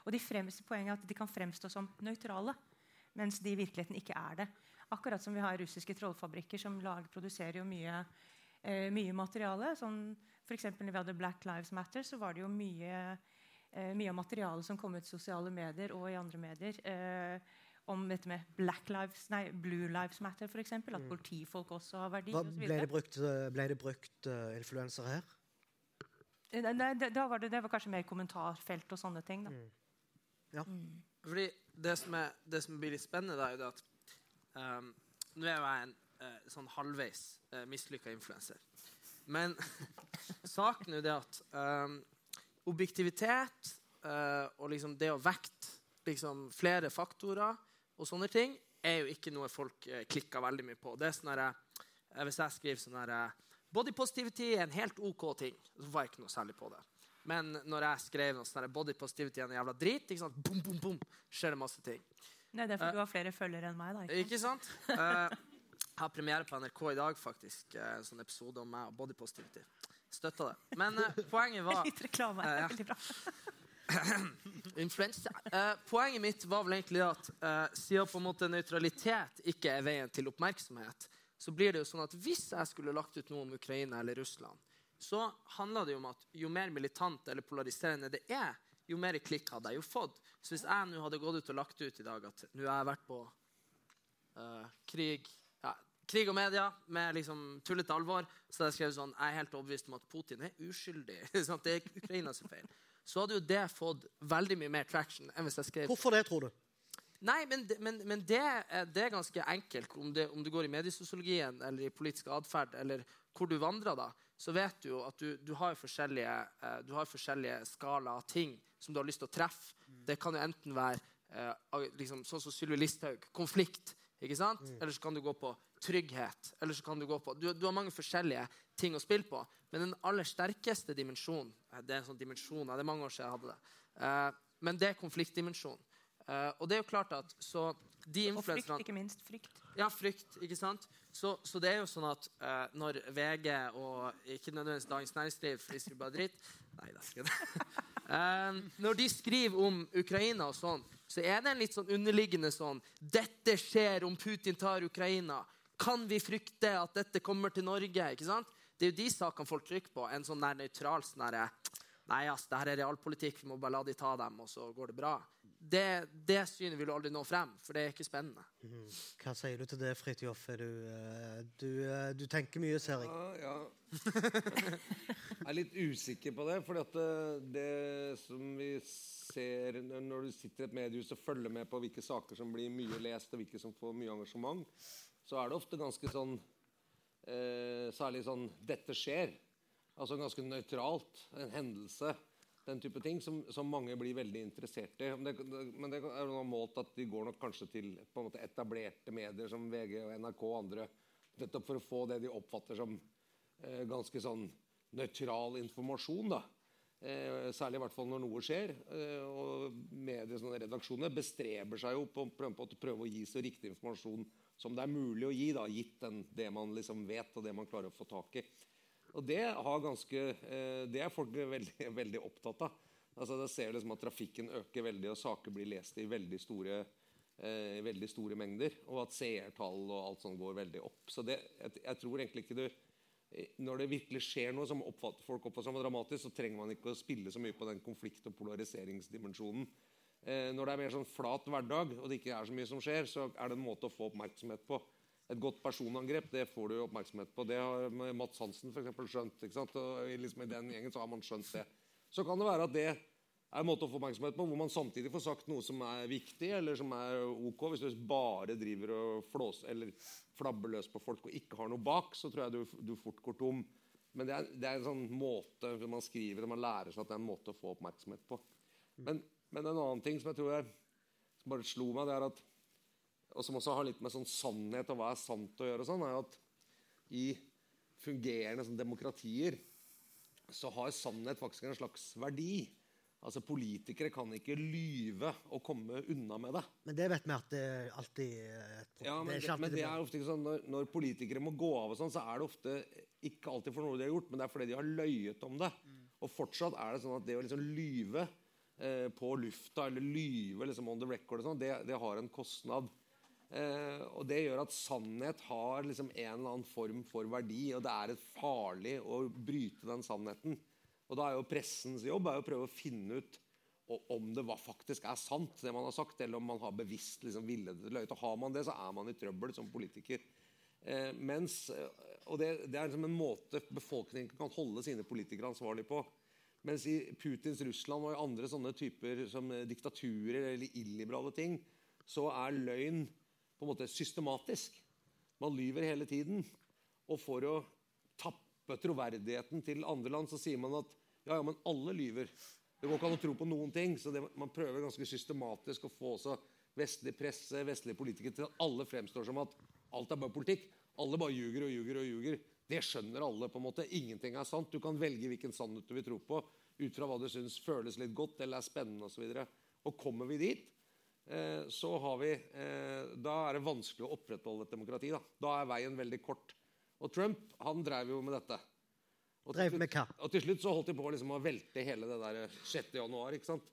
Og de fremste poenget er at de kan fremstå som nøytrale, mens de i virkeligheten ikke er det. Akkurat som vi har russiske trollfabrikker som lager, produserer jo mye, eh, mye materiale. Sånn, F.eks. når vi hadde Black Lives Matter, så var det jo mye, eh, mye av materialet som kom ut i sosiale medier og i andre medier. Eh, om dette med Black Lives, nei, Blue Lives Matter, f.eks. At mm. politifolk også har verdi. Hva, ble, det brukt, eh, ble det brukt uh, influensere her? Eh, nei, det, var det, det, var kanskje mer kommentarfelt og sånne ting. Mm. Ja. Mm. Fordi det som, er, det som, blir litt spennende, da, er jo at um, Nå er jeg en uh, sånn halvveis uh, mislykka influenser. Men saken er jo det at um, objektivitet uh, og liksom det å vekte liksom, flere faktorer og sånne ting er jo ikke noe folk uh, klikker veldig mye på. Det er sånn her, eh, Hvis jeg skriver sånn her eh, Body positivity er en helt OK ting, så var jeg ikke noe særlig på det. Men når jeg skrev noe sånn body positivity er en jævla drit, ikke sant? Boom, boom, boom, skjer det masse ting. Nei, det er fordi uh, du har flere følgere enn meg. da. Ikke sant? Ikke sant? Uh, jeg har premiere på NRK i dag, faktisk. En sånn episode om meg og body positivity. Støtta det. Men uh, poenget var Litt reklame. Uh. Veldig bra. Influensa. Eh, poenget mitt var vel egentlig at eh, siden på en måte nøytralitet ikke er veien til oppmerksomhet, så blir det jo sånn at hvis jeg skulle lagt ut noe om Ukraina eller Russland, så handler det jo om at jo mer militant eller polariserende det er, jo mer klikk hadde jeg jo fått. Så hvis jeg nå hadde gått ut og lagt ut i dag at nå har jeg vært på uh, krig ja, krig og media med liksom tullete alvor, så hadde jeg skrevet sånn Jeg er helt overbevist om at Putin er uskyldig. det er Ukrainas feil så hadde jo det fått veldig mye mer traction enn hvis jeg skrev Hvorfor det, tror du? Nei, men, men, men det, det, er ganske enkelt. Om, det, om, du går i mediesosiologien eller i politisk atferd, eller hvor du vandrer, da, så vet du jo at du, du, har forskjellige, uh, du har forskjellige skala av ting som du har lyst til å treffe. Mm. Det kan jo enten være uh, liksom, sånn som Sylvi Listhaug konflikt. ikke sant? Mm. Eller så kan du gå på trygghet. eller så kan Du gå på, du, du har mange forskjellige ting å spille på. Men den aller sterkeste dimensjonen eh, Det er en sånn dimensjon, det er mange år siden jeg hadde det. Men det er konfliktdimensjonen. Og det er jo klart at så de Og frykt, ikke minst. Frykt. Ja, frykt. ikke sant? Så, så det er jo sånn at uh, når VG og ikke nødvendigvis Dagens Næringsliv, for de skriver bare dritt Nei, det skal det. når de skriver om Ukraina og sånn, så er det en litt sånn underliggende sånn Dette skjer om Putin tar Ukraina. Kan vi frykte at dette kommer til Norge? ikke sant? Det er jo de sakene folk trykker på. En sånn nær nøytral sånn herre Nei, ass, det her er realpolitikk, vi må bare la de ta dem, og så går det bra. Det, det synet vil du aldri nå frem, for det er ikke spennende. Mm. Hva sier du til det, Fridtjof? Du, eh, du, eh, du, tenker mye, ser jeg. Ja, ja. jeg er litt usikker på det. For det, det som vi ser når du sitter i et mediehus og følger med på hvilke saker som blir mye lest, og hvilke som får mye engasjement, så er det ofte ganske sånn eh, særlig sånn 'dette skjer'. Altså ganske nøytralt. En hendelse. Den type ting som, som mange blir veldig interessert i. Men det, men det er målt at de går nok kanskje til på en måte etablerte medier som VG og NRK og andre. Nettopp for å få det de oppfatter som eh, ganske sånn nøytral informasjon. da. Eh, særlig i hvert fall når noe skjer. Eh, og medier, sånne redaksjoner bestreber seg jo på, på å prøve å gi så riktig informasjon som det er mulig å gi, da, gitt den, det man liksom vet, og det man klarer å få tak i. Og Det, ganske, eh, det er folk veldig, veldig opptatt av. Altså, da ser liksom at Trafikken øker veldig, og saker blir lest i veldig store eh, veldig store mengder, og at seertall og alt sånt går veldig opp. Så det, jeg, jeg tror egentlig ikke du Når det virkelig skjer noe som oppfatter, folk oppfatter som dramatisk, så trenger man ikke å spille så mye på den konflikt- og polariseringsdimensjonen. Eh, når det er mer sånn flat hverdag, og det ikke er så mye som skjer, så er det en måte å få oppmerksomhet på. Et godt personangrep det får du oppmerksomhet på. Det har Mats Hansen for eksempel, skjønt. ikke sant? Og liksom I den gjengen så har man skjønt det. Så kan det være at det er en måte å få oppmerksomhet på, hvor man samtidig får sagt noe som er viktig, eller som er ok. Hvis du bare driver og flås, eller flabber løs på folk og ikke har noe bak, så tror jeg du, du fort går tom. Men det er, det er, en sånn måte man skriver og man lærer seg at det er en måte å få oppmerksomhet på. Men, men en annen ting som jeg tror jeg som bare slo meg, det er at og som også har litt med sånn sannhet og hva er sant å gjøre, og sånn, er at i fungerende sånn, demokratier så har sannhet faktisk en slags verdi. Altså Politikere kan ikke lyve og komme unna med det. Men det vet vi at det alltid. Ja, men det er det, men det er ofte ikke sånn når, når politikere må gå av, og sånn, så er det ofte ikke alltid for noe de har gjort, men det er fordi de har løyet om det. Og fortsatt er det sånn at det å liksom lyve eh, på lufta eller lyve liksom on the record, og sånn, det, det har en kostnad. Eh, og Det gjør at sannhet har liksom en eller annen form for verdi, og det er farlig å bryte den sannheten. Og Da er jo pressens jobb å prøve å finne ut om det faktisk er sant, det man har sagt, eller om man har bevisst liksom villedet løyet. Og Har man det, så er man i trøbbel som politiker. Eh, mens, og det, det er liksom en måte befolkningen kan holde sine politikere ansvarlig på. Mens i Putins Russland og i andre sånne typer som diktaturer eller illiberale ting, så er løgn på en måte systematisk. Man lyver hele tiden. Og for å tappe troverdigheten til andre land, så sier man at ja, ja, men alle lyver. Det går ikke an å tro på noen ting. Så det, man prøver ganske systematisk å få også vestlig presse, vestlige politikere til at alle fremstår som at alt er bare politikk. Alle bare ljuger og ljuger og ljuger. Det skjønner alle. på en måte. Ingenting er sant. Du kan velge hvilken sannhet du vil tro på ut fra hva du syns føles litt godt eller er spennende osv. Og, så og kommer vi dit, så har vi eh, Da er det vanskelig å opprettholde et demokrati. Da, da er veien veldig kort. Og Trump han drev jo med dette. Og til, Drev med hva? og til slutt så holdt de på liksom å velte hele det der 6. januar. ikke sant?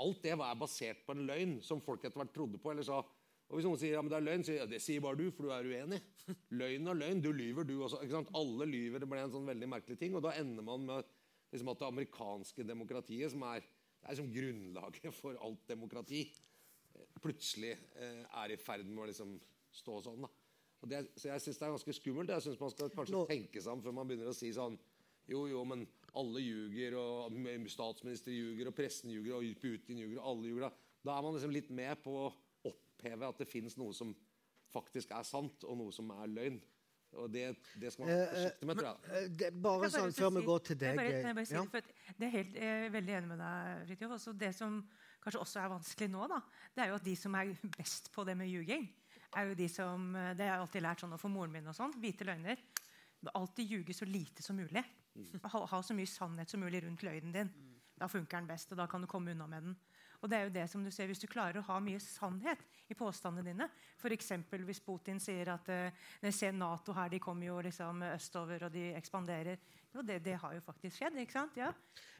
Alt det var basert på en løgn som folk etter hvert trodde på. eller sa, og Hvis noen sier ja, men det er løgn, sier jeg ja, det sier bare du, for du er uenig. Løgn og løgn. Du lyver, du også. ikke sant? Alle lyver. Det ble en sånn veldig merkelig ting. Og da ender man med liksom at det amerikanske demokratiet, som er, det er som grunnlaget for alt demokrati, eh, plutselig eh, er i ferd med å liksom stå sånn. da. Og det, så jeg syns det er ganske skummelt. Jeg synes Man skal kanskje Nå- tenke seg om før man begynner å si sånn Jo, jo, men alle ljuger, og statsminister ljuger, og pressen ljuger, og Putin ljuger, og alle ljuger. Da, er man liksom litt med på å oppheve at det fins noe som faktisk er sant, og noe som er løgn. Og det, det skal man være forsiktig med, tror jeg. Eh, det, bare sånn før vi går til jeg deg bare, jeg bare si ja. det, for at det er helt, jeg er veldig enig med deg, Fridtjof. Også Det som kanskje også er vanskelig nå, da, det er jo at de som er best på det med ljuging, er jo de som Det har jeg alltid lært sånn for moren min og sånn. Hvite løgner. Alltid ljuge så lite som mulig. Ha, ha så mye sannhet som mulig rundt løgnen din. Da funker den best, og da kan du komme unna med den. Og det er jo det som du ser, Hvis du klarer å ha mye sannhet i påstandene dine F.eks. hvis Putin sier at uh, Nato her, de kommer jo liksom østover og de ekspanderer. Jo, det, det har jo faktisk skjedd. ikke sant? Ja.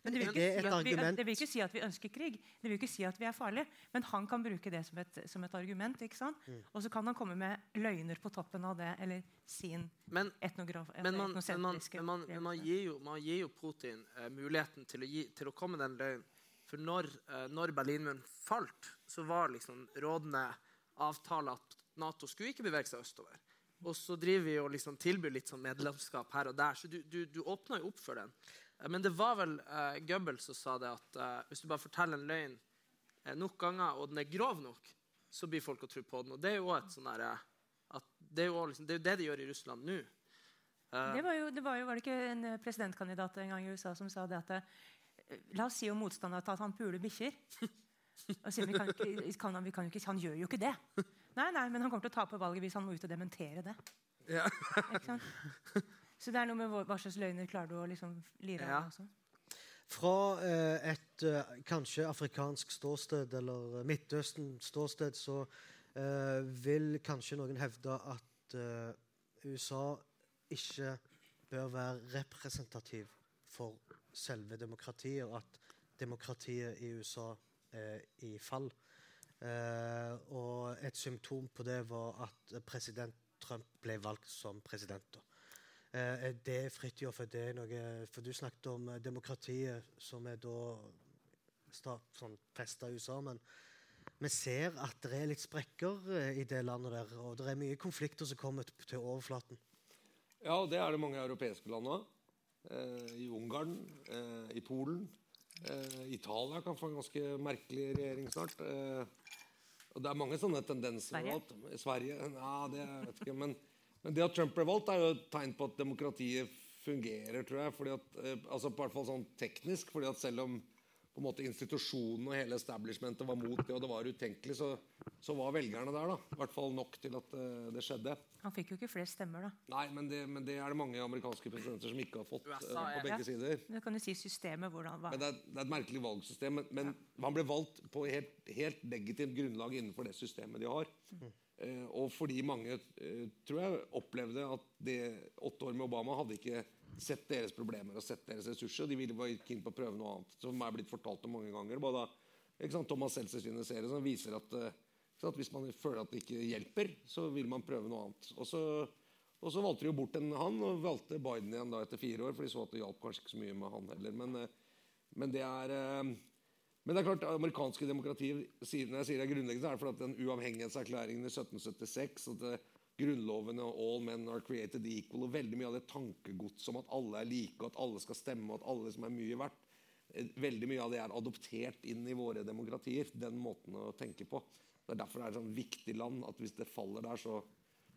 Men det vil, det ikke si at vi, det vil ikke si at vi ønsker krig. Det vil ikke si at vi er farlige. Men han kan bruke det som et, som et argument. ikke sant? Mm. Og så kan han komme med løgner på toppen av det, eller sin Men, etnograf... men, man, men, man, men, man, men man, gir jo, man gir jo Putin eh, muligheten til å, gi, til å komme med den løgnen. For når, eh, når Berlinmuren falt, så var liksom rådende avtale at Nato skulle ikke bevege seg østover. Og så driver vi og liksom tilbyr litt sånn medlemskap her og der. Så du, du, du åpner jo opp for den. Eh, Men det var vel uh, Goebbels som sa det at uh, hvis du bare forteller en løgn uh, nok ganger, og den er grov nok, så blir folk å tro på den. Og det er jo også et sånn derre det er jo liksom, det er det de gjør i Russland nå. Eh, Det var, jo, det var jo var det ikke en eh, presidentkandidat en gang i USA som sa det at eh, La oss si om motstanderen at han puler bikkjer. Og sier, vi, kan ikke, kan, han- vi kan ikke, han gjør jo ikke det. Nei, nei, men han kommer til å tape valget hvis han må ut og dementere det. Ja. Ikke sant? Så det er noe med hva hva slags løgner klarer du å liksom lire Ja. av. Også. Fra eh, et eh, kanskje afrikansk ståsted eller Midtøsten ståsted så eh, vil kanskje noen hevde at eh, USA ikke bør være representativ for selve demokratiet, og at demokratiet i USA er i fall. Eh, og et symptom på det var at president Trump ble valgt som president. da. Eh, er det Fridtjof, er det noe For du snakket om eh, demokratiet, som er da sta- sånn festa USA. Men vi ser at det er litt sprekker eh, i det landet der. Og det er mye konflikter som kommer til overflaten. Ja, og det er det mange europeiske land òg. I Ungarn, i Polen. Italia kan få en ganske merkelig regjering snart. Og det er mange sånne tendenser. Sverige? Sverige? Ja, det vet ikke. Men, men det at Trump ble valgt, er jo et tegn på at demokratiet fungerer, tror jeg. Fordi at, eh, altså på hvert fall sånn teknisk. fordi at selv om på en måte institusjonen og hele establishmentet var mot det, og det var utenkelig, så, så var velgerne der. da. I hvert fall nok til at uh, det skjedde. Han fikk jo ikke flere stemmer, da. Nei, men det, men det er det mange amerikanske presidenter som ikke har fått er- på begge Ja. sider. Det kan du si systemet hvordan var. Men det er, det er et merkelig valgsystem. Men, men han ble valgt på helt, helt legitimt grunnlag innenfor det systemet de har. Eh, og fordi mange tror jeg opplevde at det åtte år med Obama hadde ikke sett deres problemer og sett deres ressurser. og De ville bare keen på å prøve noe annet. Som er blitt fortalt om mange ganger. Både, ikke sant, Thomas Seltzer sine serier som viser at, eh, sant, hvis man føler at det ikke hjelper, så vil man prøve noe annet. Og så, og så valgte de jo bort en, han og valgte Biden igjen da etter fire år, for de så at det hjalp kanskje ikke så mye med han heller. Men, eh, men det er eh, men det er klart, amerikanske demokratiet når jeg sier det er grunnleggende, er det fordi at den uavhengighetserklæringen i 1776 at det, Grunnloven og 'all men are created equal' og veldig mye av det tankegodset om at alle er like, og at alle skal stemme, og at alle som er mye verdt eh, Veldig mye av det er adoptert inn i våre demokratier. Den måten å tenke på. Det er derfor det er et sånn viktig land at hvis det faller der, så,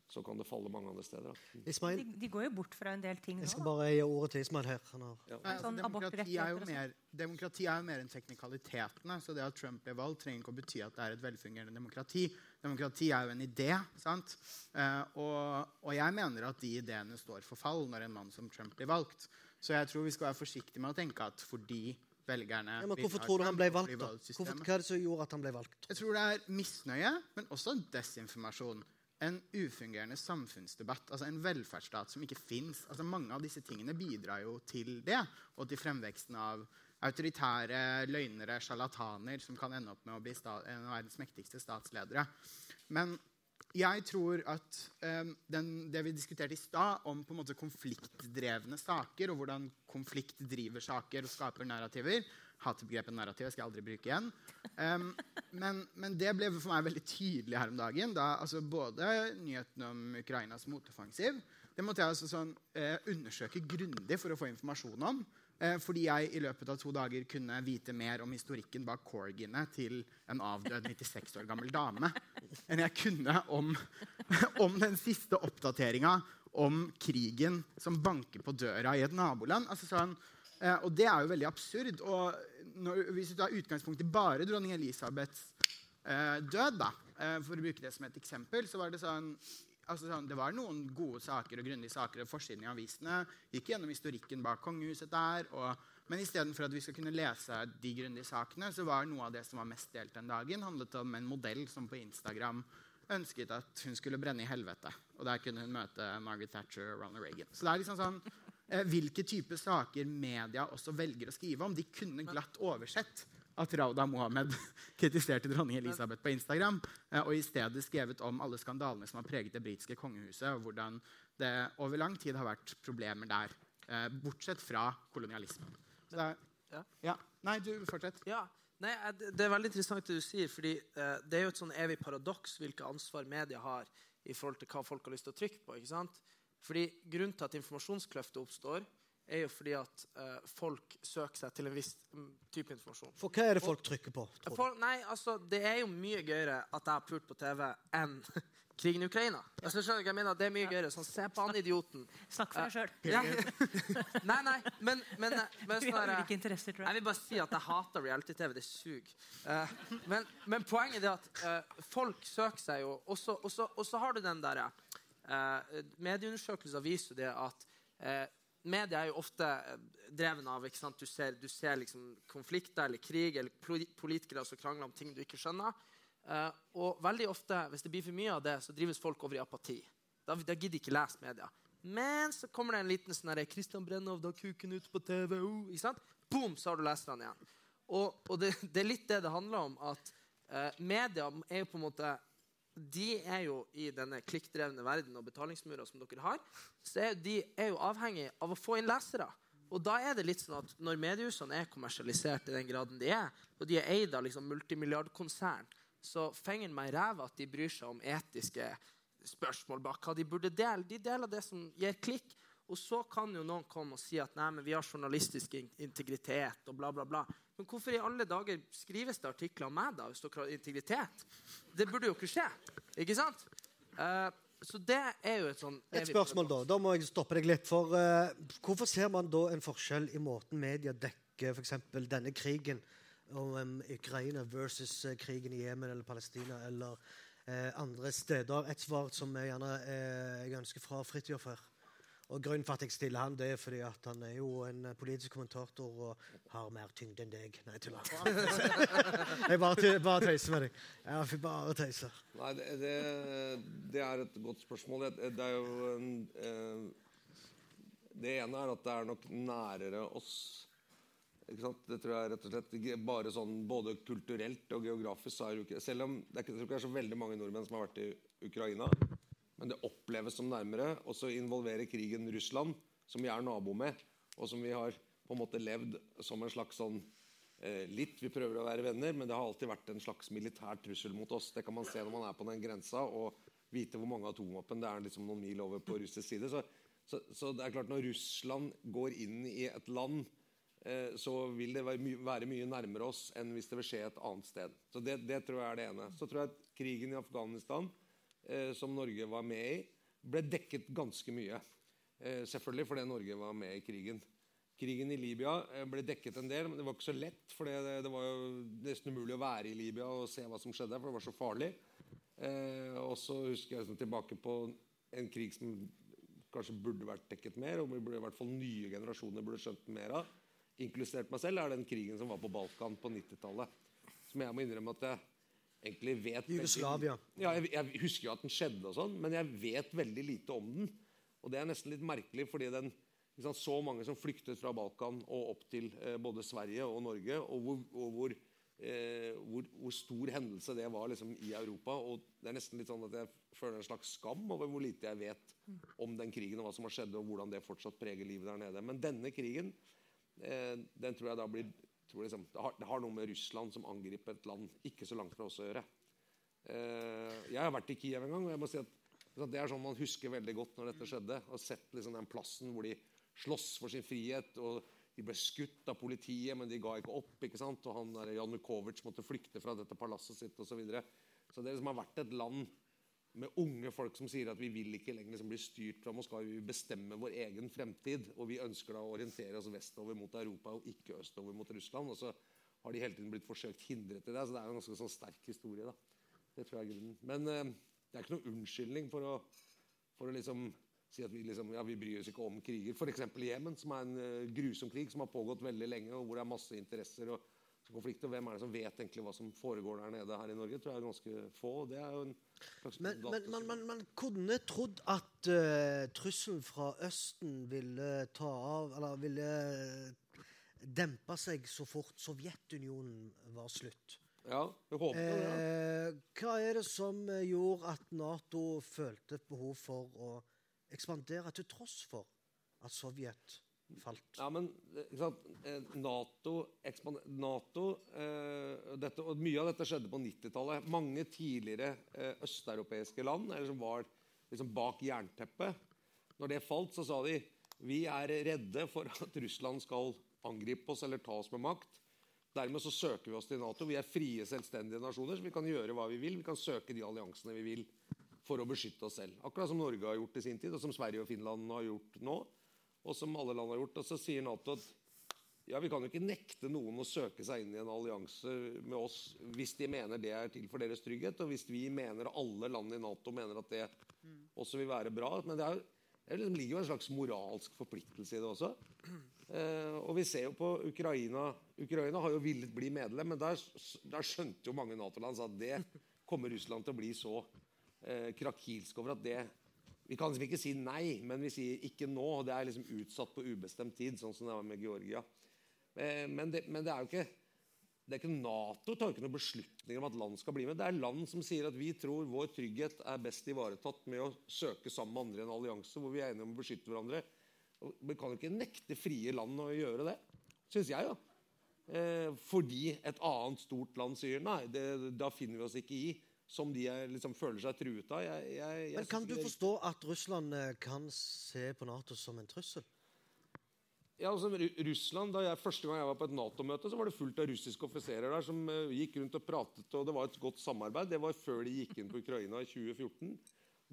så kan det falle mange andre steder. De, de går jo bort fra en del ting jeg skal bare gi ordet til Ismail her. Han har Nei, altså, Sånn demokrati, er jo mer, demokrati er jo mer enn teknikalitetene. Så det at Trump ble valgt, trenger ikke å bety at det er et velfungerende demokrati. Demokrati er jo en idé. sant? Eh, og, og jeg mener at de ideene står for fall når en mann som Trump blir valgt. Så jeg tror vi skal være forsiktige med å tenke at fordi velgerne ja, men Hvorfor tror du han ble valgt? da? Hvorfor, hva er det som gjorde at han ble valgt? jeg tror det er misnøye, men også desinformasjon. En ufungerende samfunnsdebatt, altså en velferdsstat som ikke fins. Altså mange av disse tingene bidrar jo til det, og til fremveksten av autoritære løgnere, sjarlataner, som kan ende opp med å bli en av verdens mektigste statsledere. Men jeg tror at um, den, det vi diskuterte i stad, om på en måte konfliktdrevne saker, og hvordan konflikt driver saker og skaper narrativer Hater begrepet narrativ, skal jeg aldri bruke igjen. Um, men, men det ble for meg veldig tydelig her om dagen. Da, altså både nyheten om Ukrainas motoffensiv det måtte jeg altså sånn, eh, undersøke grundig for å få informasjon om. Eh, fordi jeg i løpet av to dager kunne vite mer om historikken bak corgiene til en avdød 96 år gammel dame enn jeg kunne om, om den siste oppdateringa om krigen som banker på døra i et naboland. Altså sånn, eh, og det er jo veldig absurd. Og når, hvis du tar utgangspunkt i bare dronning Elisabeths eh, død, da, for å bruke det som et eksempel, så var det sånn altså sånn, Det var noen gode saker og grundige saker og forsiden i avisene. Gikk gjennom historikken bak kongehuset der. Og, men istedenfor at vi skal kunne lese de grundige sakene, så var noe av det som var mest delt den dagen, handlet om en modell som på Instagram ønsket at hun skulle brenne i helvete. Og der kunne hun møte Margaret Thatcher og Ronald Reagan. Så det er liksom sånn, eh, Hvilke typer saker media også velger å skrive om. De kunne glatt oversett at Rauda Mohammed kritiserte dronning Elisabeth på Instagram, eh, og i stedet skrevet om alle skandalene som har preget det britiske kongehuset, og hvordan det over lang tid har vært problemer der, eh, bortsett fra kolonialismen. Ja. ja. Nei, du fortsett. Ja, Nei, eh, det det er veldig interessant det du sier, fordi eh, det er jo et sånn evig paradoks hvilke ansvar media har i forhold til hva folk har lyst til å trykke på. ikke sant? Fordi Grunnen til at informasjonskløftet oppstår, er jo fordi at uh, folk søker seg til en viss mm, type informasjon. For hva er det folk trykker på? tror? For, nei, altså, Det er jo mye gøyere at jeg har pult på TV enn krigen i Ukraina. Altså, skjønner du hva jeg mener? Det er mye gøyere. Sånn, Se på han idioten. Snakk for deg sjøl. Ja. nei, nei, men, men, men Vi sånn har ulike interesser, tror jeg jeg. vil bare si at jeg hater reality-TV. Det suger. Uh, men, men poenget er at uh, folk søker seg jo Og så- har du den derre uh, Medieundersøkelser viser jo det at eh, media er jo ofte eh, dreven av ikke sant? Du ser, du ser liksom konflikter eller krig eller politikere som krangler om ting du ikke skjønner. Uh, og veldig ofte, hvis det blir for mye av det, så drives folk over i apati. Da, da gidder de ikke lese media. Men så kommer det en liten sånn herre Christian Brennov, da kuken ut på TV. Oh, ikke sant? Boom, så har du leserne igjen. Og, og det, det er litt det det handler om. at uh, media er jo på en måte de er jo i denne klikkdrevne verden og betalingsmurer som dere har, så er de er jo avhengig av å få inn lesere. Og da er det litt sånn at Når mediehusene er kommersialisert i den graden de er, og de er eid av liksom multimilliardkonsern, så fenger meg i ræva at de bryr seg om etiske spørsmål bak hva de burde dele. De deler det som gir klikk. Og så kan jo noen komme og si at nei, men vi har journalistisk integritet og bla, bla, bla. Men hvorfor i alle dager skrives det artikler om meg da, hvis dere har integritet? Det burde jo ikke skje. Ikke sant? Uh, så det er jo et sånn Et spørsmål, da. Da må jeg stoppe deg litt. For uh, hvorfor ser man da en forskjell i måten media dekker f.eks. denne krigen om um, Ukraina versus uh, krigen i Jemen eller Palestina eller andre steder? Et svar som jeg gjerne jeg ønsker fra Fridtjof her. Og Grunnen for at jeg stiller han, det er fordi at han er jo en politisk kommentator og har mer tyngde enn deg. Nei, tuller. jeg bare, bare tøyser med deg. Jeg bare tøyser. Nei, det, det, det, er et godt spørsmål. Det er jo en, eh, Det ene er at det er nok nærere oss. Ikke sant? Det tror jeg rett og slett bare sånn Både kulturelt og geografisk så er det Selv om det er ikke, det er så veldig mange nordmenn som har vært i Ukraina men det oppleves som nærmere. Og så involverer krigen Russland, som vi er nabo med, og som vi har på en måte levd som en slags sånn eh, Litt, vi prøver å være venner, men det har alltid vært en slags militær trussel mot oss. Det kan man se når man er på den grensa og vite hvor mange atomvåpen det er liksom noen mil over på russisk side. Så, så, så, det er klart når Russland går inn i et land, eh, så vil det være, my være, mye nærmere oss enn hvis det vil skje et annet sted. Så det, det tror jeg er det ene. Så tror jeg at krigen i Afghanistan som Norge var med i, ble dekket ganske mye. Eh, selvfølgelig fordi Norge var med i krigen. Krigen i Libya eh, ble dekket en del, men det var ikke så lett. For det, var jo nesten umulig å være i Libya og se hva som skjedde, for det var så farlig. Eh, og så husker jeg liksom tilbake på en krig som kanskje burde vært dekket mer, og burde, i hvert fall nye generasjoner burde skjønt mer av, inkludert meg selv, er den krigen som var på Balkan på 90-tallet. Som jeg må innrømme at jeg egentlig vet Jugoslavia. Ja, jeg, jeg, husker jo at den skjedde, og sånn, men jeg vet veldig lite om den. Og det er nesten litt merkelig, fordi den liksom, så mange som flyktet fra Balkan og opp til eh, både Sverige og Norge, og hvor, og hvor, eh, hvor, hvor stor hendelse det var liksom, i Europa. Og det er nesten litt sånn at jeg føler en slags skam over hvor lite jeg vet om den krigen, og hva som har skjedd, og hvordan det fortsatt preger livet der nede. Men denne krigen, eh, den tror jeg da blir liksom, det, har, det, har, noe med Russland som angriper et land ikke så langt fra oss å gjøre. Eh, jeg har vært i Kiev en gang, og jeg må si at det er sånn man husker veldig godt når dette skjedde. Og sett liksom den plassen hvor de sloss for sin frihet. og De ble skutt av politiet, men de ga ikke opp. ikke sant? Og han der Janukovitsj måtte flykte fra dette palasset sitt osv. Så, videre. så det liksom har vært et land med unge folk som sier at vi vil ikke lenger liksom bli styrt fra Moskva. Vi vil bestemme vår egen fremtid. Og vi ønsker da å orientere oss vestover mot Europa og ikke østover mot Russland. Og så har de hele tiden blitt forsøkt hindret i det. Så det er en ganske sånn sterk historie. da. Det tror jeg er grunnen. Men eh, det er ikke noen unnskyldning for å, for å liksom si at vi, liksom, ja, vi bryr oss ikke om kriger. F.eks. Jemen, som er en uh, grusom krig som har pågått veldig lenge, og hvor det er masse interesser. og konflikt, og Hvem er det som vet egentlig hva som foregår der nede her i Norge? tror jeg er ganske få. det er jo en slags Men, men man, men man, kunne trodd at uh, trusselen fra Østen ville ta av Eller ville dempe seg så fort Sovjetunionen var slutt. Ja, vi håper det. Eh, hva er det som gjorde at Nato følte et behov for å ekspandere, til tross for at Sovjet falt. Ja, men eh, Nato, NATO eh, dette, og Mye av dette skjedde på 90-tallet. Mange tidligere eh, østeuropeiske land eller som var liksom bak jernteppet Når det falt, så sa de vi er redde for at Russland skal angripe oss eller ta oss med makt. Dermed så søker vi oss til Nato. Vi er frie, selvstendige nasjoner, så vi kan gjøre hva vi vil. Vi kan søke de alliansene vi vil for å beskytte oss selv. Akkurat som Norge har gjort i sin tid, og som Sverige og Finland har gjort nå og som alle land har gjort. Og så sier Nato at ja, vi kan jo ikke nekte noen å søke seg inn i en allianse med oss hvis de mener det er til for deres trygghet, og hvis vi mener alle land i Nato mener at det også vil være bra. Men det, er, det liksom ligger jo en slags moralsk forpliktelse i det også. Eh, og vi ser jo på Ukraina. Ukraina har jo villet bli medlem, men der, der skjønte jo mange Nato-land at det kommer Russland til å bli så eh, krakilsk over at det vi kan liksom ikke si nei, men vi sier ikke nå. og Det er liksom utsatt på ubestemt tid, sånn som det var med Georgia. Eh, men det, men det er jo ikke det er ikke Nato tar ikke noen beslutninger om at land skal bli med. Det er land som sier at vi tror vår trygghet er best ivaretatt med å søke sammen med andre i en allianse hvor vi er enige om å beskytte hverandre. Og Vi kan jo ikke nekte frie land å gjøre det, syns jeg. da. Eh, fordi et annet stort land sier nei, det, da finner vi oss ikke i. Som de liksom, føler seg truet av. Jeg, jeg, jeg Men kan du forstå at Russland eh, kan se på Nato som en trussel? Ja, altså Russland, da jeg, Første gang jeg var på et Nato-møte, så var det fullt av russiske offiserer der som uh, gikk rundt og pratet, og det var et godt samarbeid. Det var før de gikk inn på Ukraina i 2014.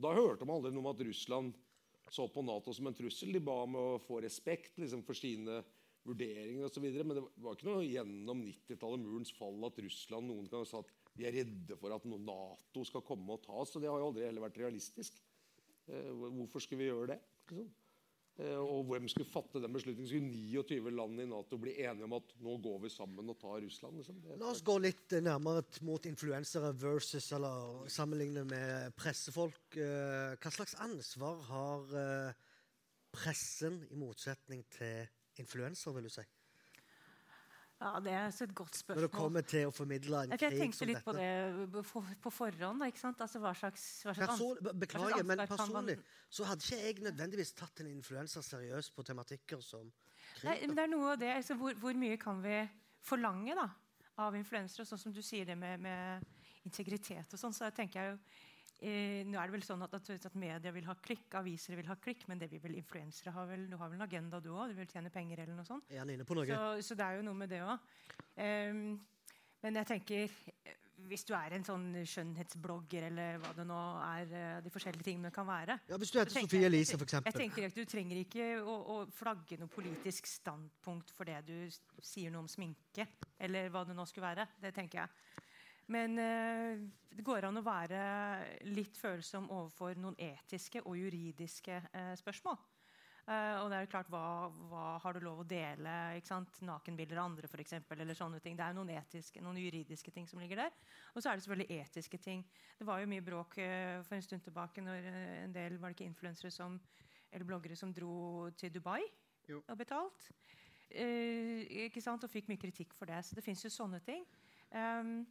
Da hørte man aldri noe om at Russland så på Nato som en trussel. De ba om å få respekt liksom, for sine vurderinger osv. Men det var ikke noe gjennom 90-tallet, murens fall, at Russland noen gang sa at de er redde for at Nato skal komme og ta oss. Og det har jo aldri heller vært realistisk. Eh, hvorfor skulle vi gjøre det? Liksom? Eh, Og hvem skulle fatte den beslutningen? Skulle 29 land i Nato bli enige om at nå går vi sammen og tar Russland? Liksom? La oss gå litt eh, nærmere mot influensere versus eller sammenligne med pressefolk. Hva slags ansvar har pressen i motsetning til influensere, vil du si? Ja, Det er et godt spørsmål. Når det kommer til å formidle en krig som dette. jeg tenkte litt på det på, forhånd. da, ikke sant? Altså, hva slags, hva slags Person, hva beklager, slags men personlig så hadde ikke jeg nødvendigvis tatt en influenser seriøst på tematikker som krig. Nei, men det er noe av det, altså, hvor, hvor mye kan vi forlange da, av influensere? Sånn som du sier det med, med integritet og sånn, så tenker jeg jo eh, Nå er det vel sånn at, at, at media vil ha klikk, aviser vil ha klikk, men det vil vel influensere ha vel, Du har vel en agenda, du òg? Du vil tjene penger eller noe sånt? Er inne på? Så, så det er jo noe med det òg. men jeg tenker eh, Hvis du er en sånn skjønnhetsblogger eller hva det nå er, eh, de forskjellige tingene kan være Ja, Hvis du heter Sofie jeg- Elise, f.eks. Jeg tenker at Du trenger ikke å, å flagge noe politisk standpunkt for det du sier noe om sminke. Eller hva det nå skulle være. Det tenker jeg. Men eh, det går an å være litt følsom overfor noen etiske og juridiske eh, spørsmål. Eh, og det er jo klart, hva, hva har du lov å dele? Nakenbilder av andre, for eksempel, eller sånne ting. Det er noen, etiske, noen juridiske ting som ligger der. Og så er det selvfølgelig etiske ting. Det var jo mye bråk for en stund tilbake når en del var det ikke influensere som, eller bloggere som dro til Dubai Jo. og betalt. Eh, ikke sant? Og fikk mye kritikk for det. Så det fins jo sånne ting. Um,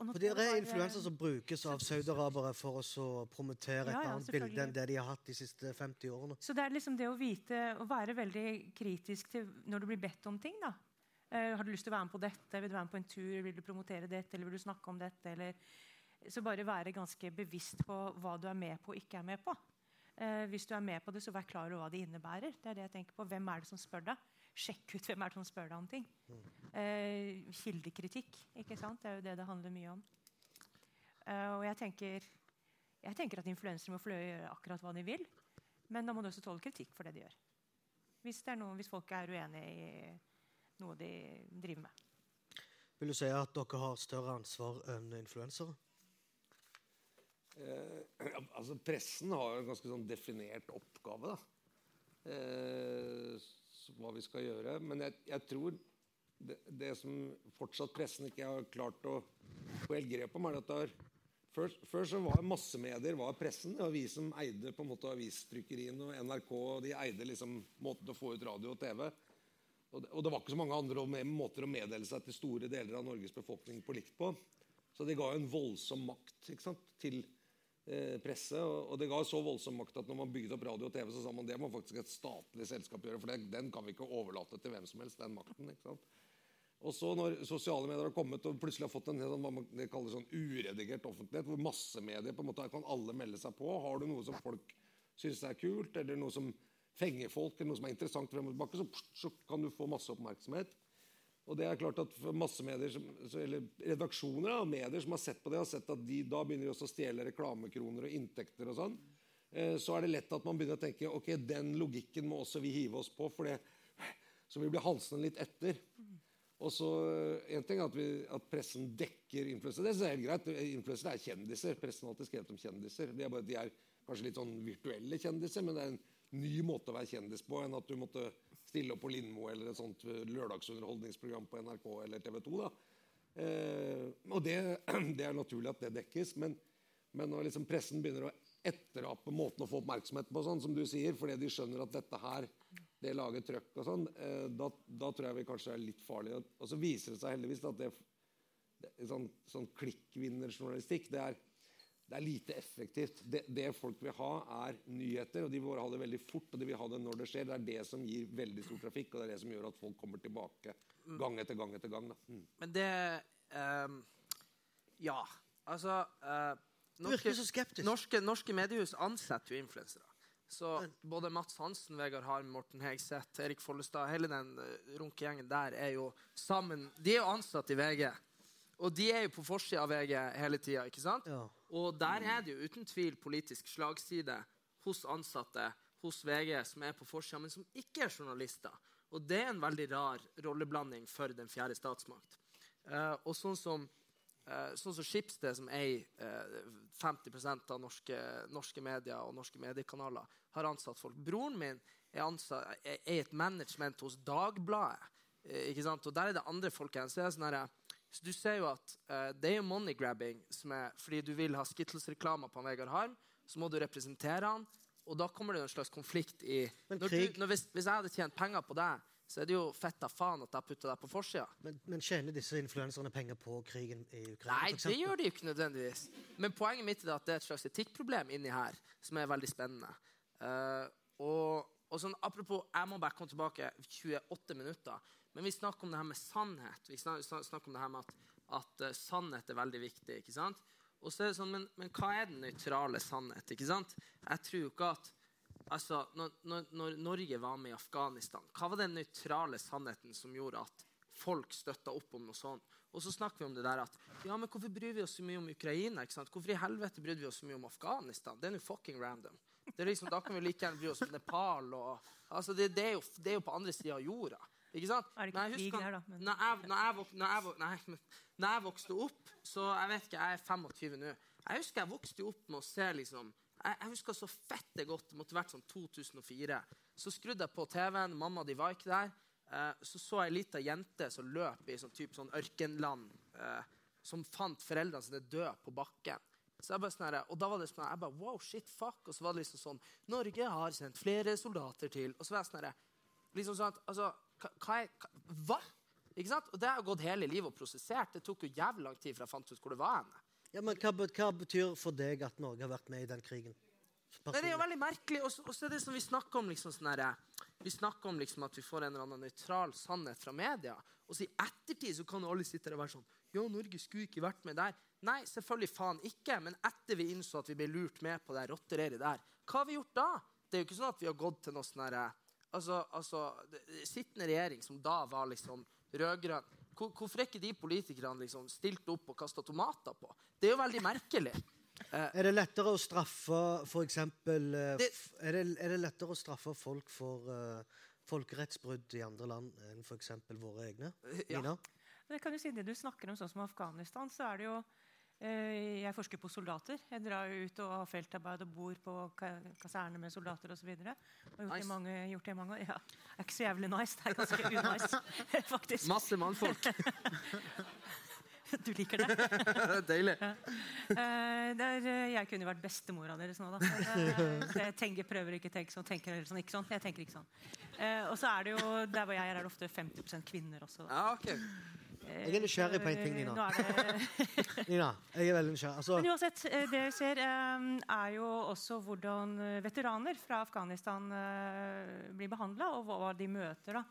For det er influenser som brukes av saudarabere for å så promotere et Ja, ja, annet bilde enn det de har hatt de siste 50 årene. Så det er liksom det å vite, å være veldig kritisk til når du blir bedt om ting. da. Uh, har du lyst til å være med på dette? Vil du være med på en tur? Vil du promotere dette? Eller vil du snakke om dette? Eller... Så bare være ganske bevisst på hva du er med på og ikke er med på. Uh, hvis du er med på det, så vær klar over hva det innebærer. Det er det jeg tenker på. Hvem er det som spør deg? Sjekk ut hvem er det som spør deg om ting. Eh, kildekritikk. ikke sant? Det er jo det det handler mye om. Eh, og jeg tenker, jeg tenker at influensere må få gjøre akkurat hva de vil. Men da må de også tåle kritikk for det de gjør. Hvis, det er noe, hvis folk er uenig i noe de driver med. Vil du si at dere har større ansvar enn influensere? Eh, altså Pressen har jo en ganske sånn definert oppgave. da. Eh, hva vi skal gjøre. Men jeg, jeg tror det, det som fortsatt pressen ikke har klart å få helt grep om, er at det har før, før så var massemedier var pressen. Det var vi som eide på en måte avistrykkeriene og NRK. og De eide liksom måten å få ut radio og TV. Og det, og det var ikke så mange andre måter å meddele seg til store deler av Norges befolkning på likt på. Så det ga en voldsom makt ikke sant, til presse. Og, det ga så voldsom makt at når man bygde opp radio og TV, så sa man det må faktisk et statlig selskap gjøre. For den kan vi ikke overlate til hvem som helst, den makten. ikke sant? Og så når sosiale medier har kommet og plutselig har fått en sånn, hva man kaller sånn uredigert offentlighet, hvor massemedier på en måte kan alle melde seg på. Har du noe som folk syns er kult, eller noe som fenger folk, eller noe som er interessant frem og tilbake, så, så kan du få masse oppmerksomhet. Og det er klart at masse medier, eller redaksjoner av medier som har sett på det, har sett at de, da begynner de også å stjele reklamekroner og inntekter og sånn. Eh, så er det lett at man begynner å tenke ok, den logikken må også vi hive oss på, for det, så vi blir halsende litt etter. Og så, eh, en ting er at, vi, at pressen dekker influensere. Det er helt greit. Influensere er kjendiser. Pressen har alltid skrevet om kjendiser. De er, bare, de er kanskje litt sånn virtuelle kjendiser, men det er en ny måte å være kjendis på enn at du måtte stille opp på Lindmo eller et sånt lørdagsunderholdningsprogram på NRK eller TV 2. da. Eh, og det, det er naturlig at det dekkes, men, men når liksom pressen begynner å etterape måten å få oppmerksomhet på, sånn som du sier, fordi de skjønner at dette her det lager trøkk og sånn, eh, da, da, tror jeg vi kanskje er litt farlige. Og så viser det seg heldigvis at det, det sånn, sånn klikkvinnerjournalistikk det er, det er lite effektivt. Det, det, folk vil ha, er nyheter, og de vil ha det veldig fort. og de vil ha Det når det skjer. Det er det som gir veldig stor trafikk, og det er det som gjør at folk kommer tilbake gang etter gang etter gang. Mm. Men det um, Ja, altså uh, norske, norske, norske mediehus ansetter jo influensere. Så både Mats Hansen, Vegard Harm, Morten Hegseth, Erik Follestad Hele den uh, runkegjengen der er jo sammen De er jo ansatt i VG. Og de er jo på forsida av VG hele tida. Ja. Og der er det jo uten tvil politisk slagside hos ansatte hos VG som er på forsida, men som ikke er journalister. Og det er en veldig rar rolleblanding for den fjerde statsmakt. Uh, og sånn som Uh, sånn som Schibsted, som eier uh, 50% av norske, norske medier og norske mediekanaler, har ansatt folk. Broren min er, ansatt, er, er et management hos Dagbladet. Uh, ikke sant? Og der er det andre folk her. Så, sånn her, så du ser jo at uh, det er jo money grabbing som er, fordi du vil ha Skittles-reklamer på Vegard Harm. Så må du representere han, og da kommer det en slags konflikt i når du, når, hvis, hvis jeg hadde tjent penger på deg så er det jo fett av faen at jeg putter deg på forsida. Men, men, tjener disse influenserne penger på krigen i Ukraina? Nei, det gjør de jo ikke nødvendigvis. Men poenget mitt er at det er et slags etikkproblem inni her som er veldig spennende. Uh, og, og sånn, apropos, jeg må bare komme tilbake 28 minutter. Men vi snakker om det her med sannhet. Vi snakker, om det her med at, at uh, sannhet er veldig viktig. ikke sant? Og så er det sånn, men, men hva er den nøytrale sannhet? ikke sant? Jeg tror ikke at Altså, når, når, når, Norge var med i Afghanistan, hva var den nøytrale sannheten som gjorde at folk støtta opp om noe sånt? Og så snakker vi om det der at ja, men hvorfor bryr vi oss så mye om Ukraina? ikke sant? Hvorfor i helvete brydde vi oss så mye om Afghanistan? Det er jo fucking random. Det er liksom, Da kan vi like gjerne bry oss om Nepal. og, altså det, det, er jo, det, er jo, på andre sida av jorda. Ikke sant? Er det ikke krig der, da? Men... Når, jeg, når, jeg, når, jeg, nei, når jeg vokste opp så Jeg vet ikke, jeg er 25 nå. Jeg husker jeg vokste opp med å se liksom jeg, jeg husker så fett det godt. Det måtte vært sånn 2004. Så skrudde jeg på TV-en. Mamma de var ikke der. Eh, så så jeg ei lita jente som løp i sånn, type, sånn ørkenland. Eh, som fant foreldrene sine døde på bakken. Så jeg bare sånn og da var det sånn jeg bare, wow, shit, fuck. Og så var det liksom sånn Norge har sendt flere soldater til Og så var jeg sånn liksom sånn at, altså, hva, hva? Ikke sant? Og det har gått hele livet og prosessert. Det tok jo jævlig lang tid fra jeg fant ut hvor det var henne. Ja, men hva, hva, betyr for deg at Norge har vært med i den krigen? Personlig. Det er jo veldig merkelig. Og så er det som vi snakker om liksom sånn herre vi snakker om liksom at vi får en eller annen nøytral sannhet fra media. Og så i ettertid så kan alle sitte der og være sånn Ja, Norge skulle ikke vært med der. Nei, selvfølgelig faen ikke. Men etter vi innså at vi ble lurt med på det rottereiret der, hva har vi gjort da? Det er jo ikke sånn at vi har gått til noe sånn herre altså, altså, Sittende regjering som da var liksom rød-grønn Hvorfor er ikke de politikerne liksom stilt opp og kasta tomater på? Det er jo veldig merkelig. Eh, er det lettere å straffe for eksempel, uh, er, det, er, det, lettere å straffe folk for uh, folkerettsbrudd i andre land enn f.eks. våre egne? Ja. Nina? Det kan du si, det du snakker om sånn som Afghanistan, så er det jo Eh, jeg forsker på soldater. Jeg drar ut og har feltarbeid og bor på kaserne med soldater osv. Har gjort, nice. mange, gjort det mange år. Ja. Det er ikke så jævlig nice. Det er ganske unice, faktisk. Masse mannfolk. Du liker det? Deilig. Ja. Uh, der, jeg kunne vært bestemora deres nå, da. Jeg tenker, prøver ikke å tenke sånn. Tenker sånn, ikke sånn. Jeg tenker ikke sånn. Og så er det jo, der hvor jeg er, er det ofte 50 kvinner også. Da. Ja, okay. Jeg er nysgjerrig på en ting, Nina. Nina, jeg er veldig nysgjerrig. Altså... Men uansett, eh, det vi ser, eh, er jo også hvordan eh, veteraner fra Afghanistan blir behandla, og hva de møter. da.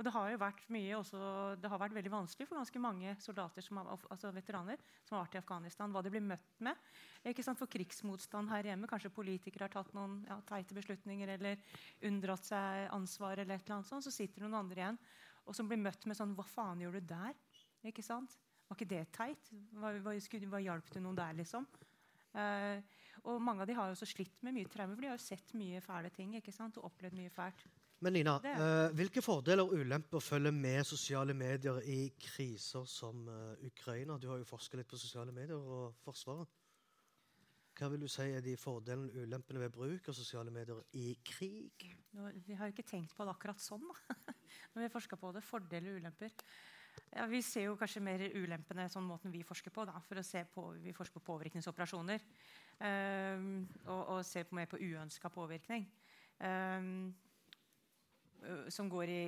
Og det har jo vært mye også, det har vært veldig vanskelig for ganske mange soldater, som har, altså veteraner som har vært i Afghanistan, hva de blir møtt med. Ikke sant? For krigsmotstand her hjemme. Kanskje politikere har tatt noen ja, teite beslutninger eller unndratt seg ansvar, eller et eller annet sånt, så sitter noen andre igjen og som blir møtt med sånn Hva faen gjør du der? Ikke sant? Var ikke det teit? Hva, hva, hva hjalp det noen der, liksom? Uh, og mange av de har jo også slitt med mye traumer, for de har jo sett mye fæle ting ikke sant? og opplevd mye fælt. Men Nina, uh, hvilke fordeler og ulemper følger med sosiale medier i kriser som uh, Ukraina? Du har jo forska litt på sosiale medier og Forsvaret. Hva vil du si er de fordelene og ulempene ved bruk av sosiale medier i krig? Nå, vi har jo ikke tenkt på det akkurat sånn da. når vi har på det. Fordeler og ulemper. Ja, vi ser jo kanskje mer ulempene sånn måten vi forsker på. Da, for å se på, Vi forsker på påvirkningsoperasjoner. Um, og, og ser på mer på uønska påvirkning. Um, som går i,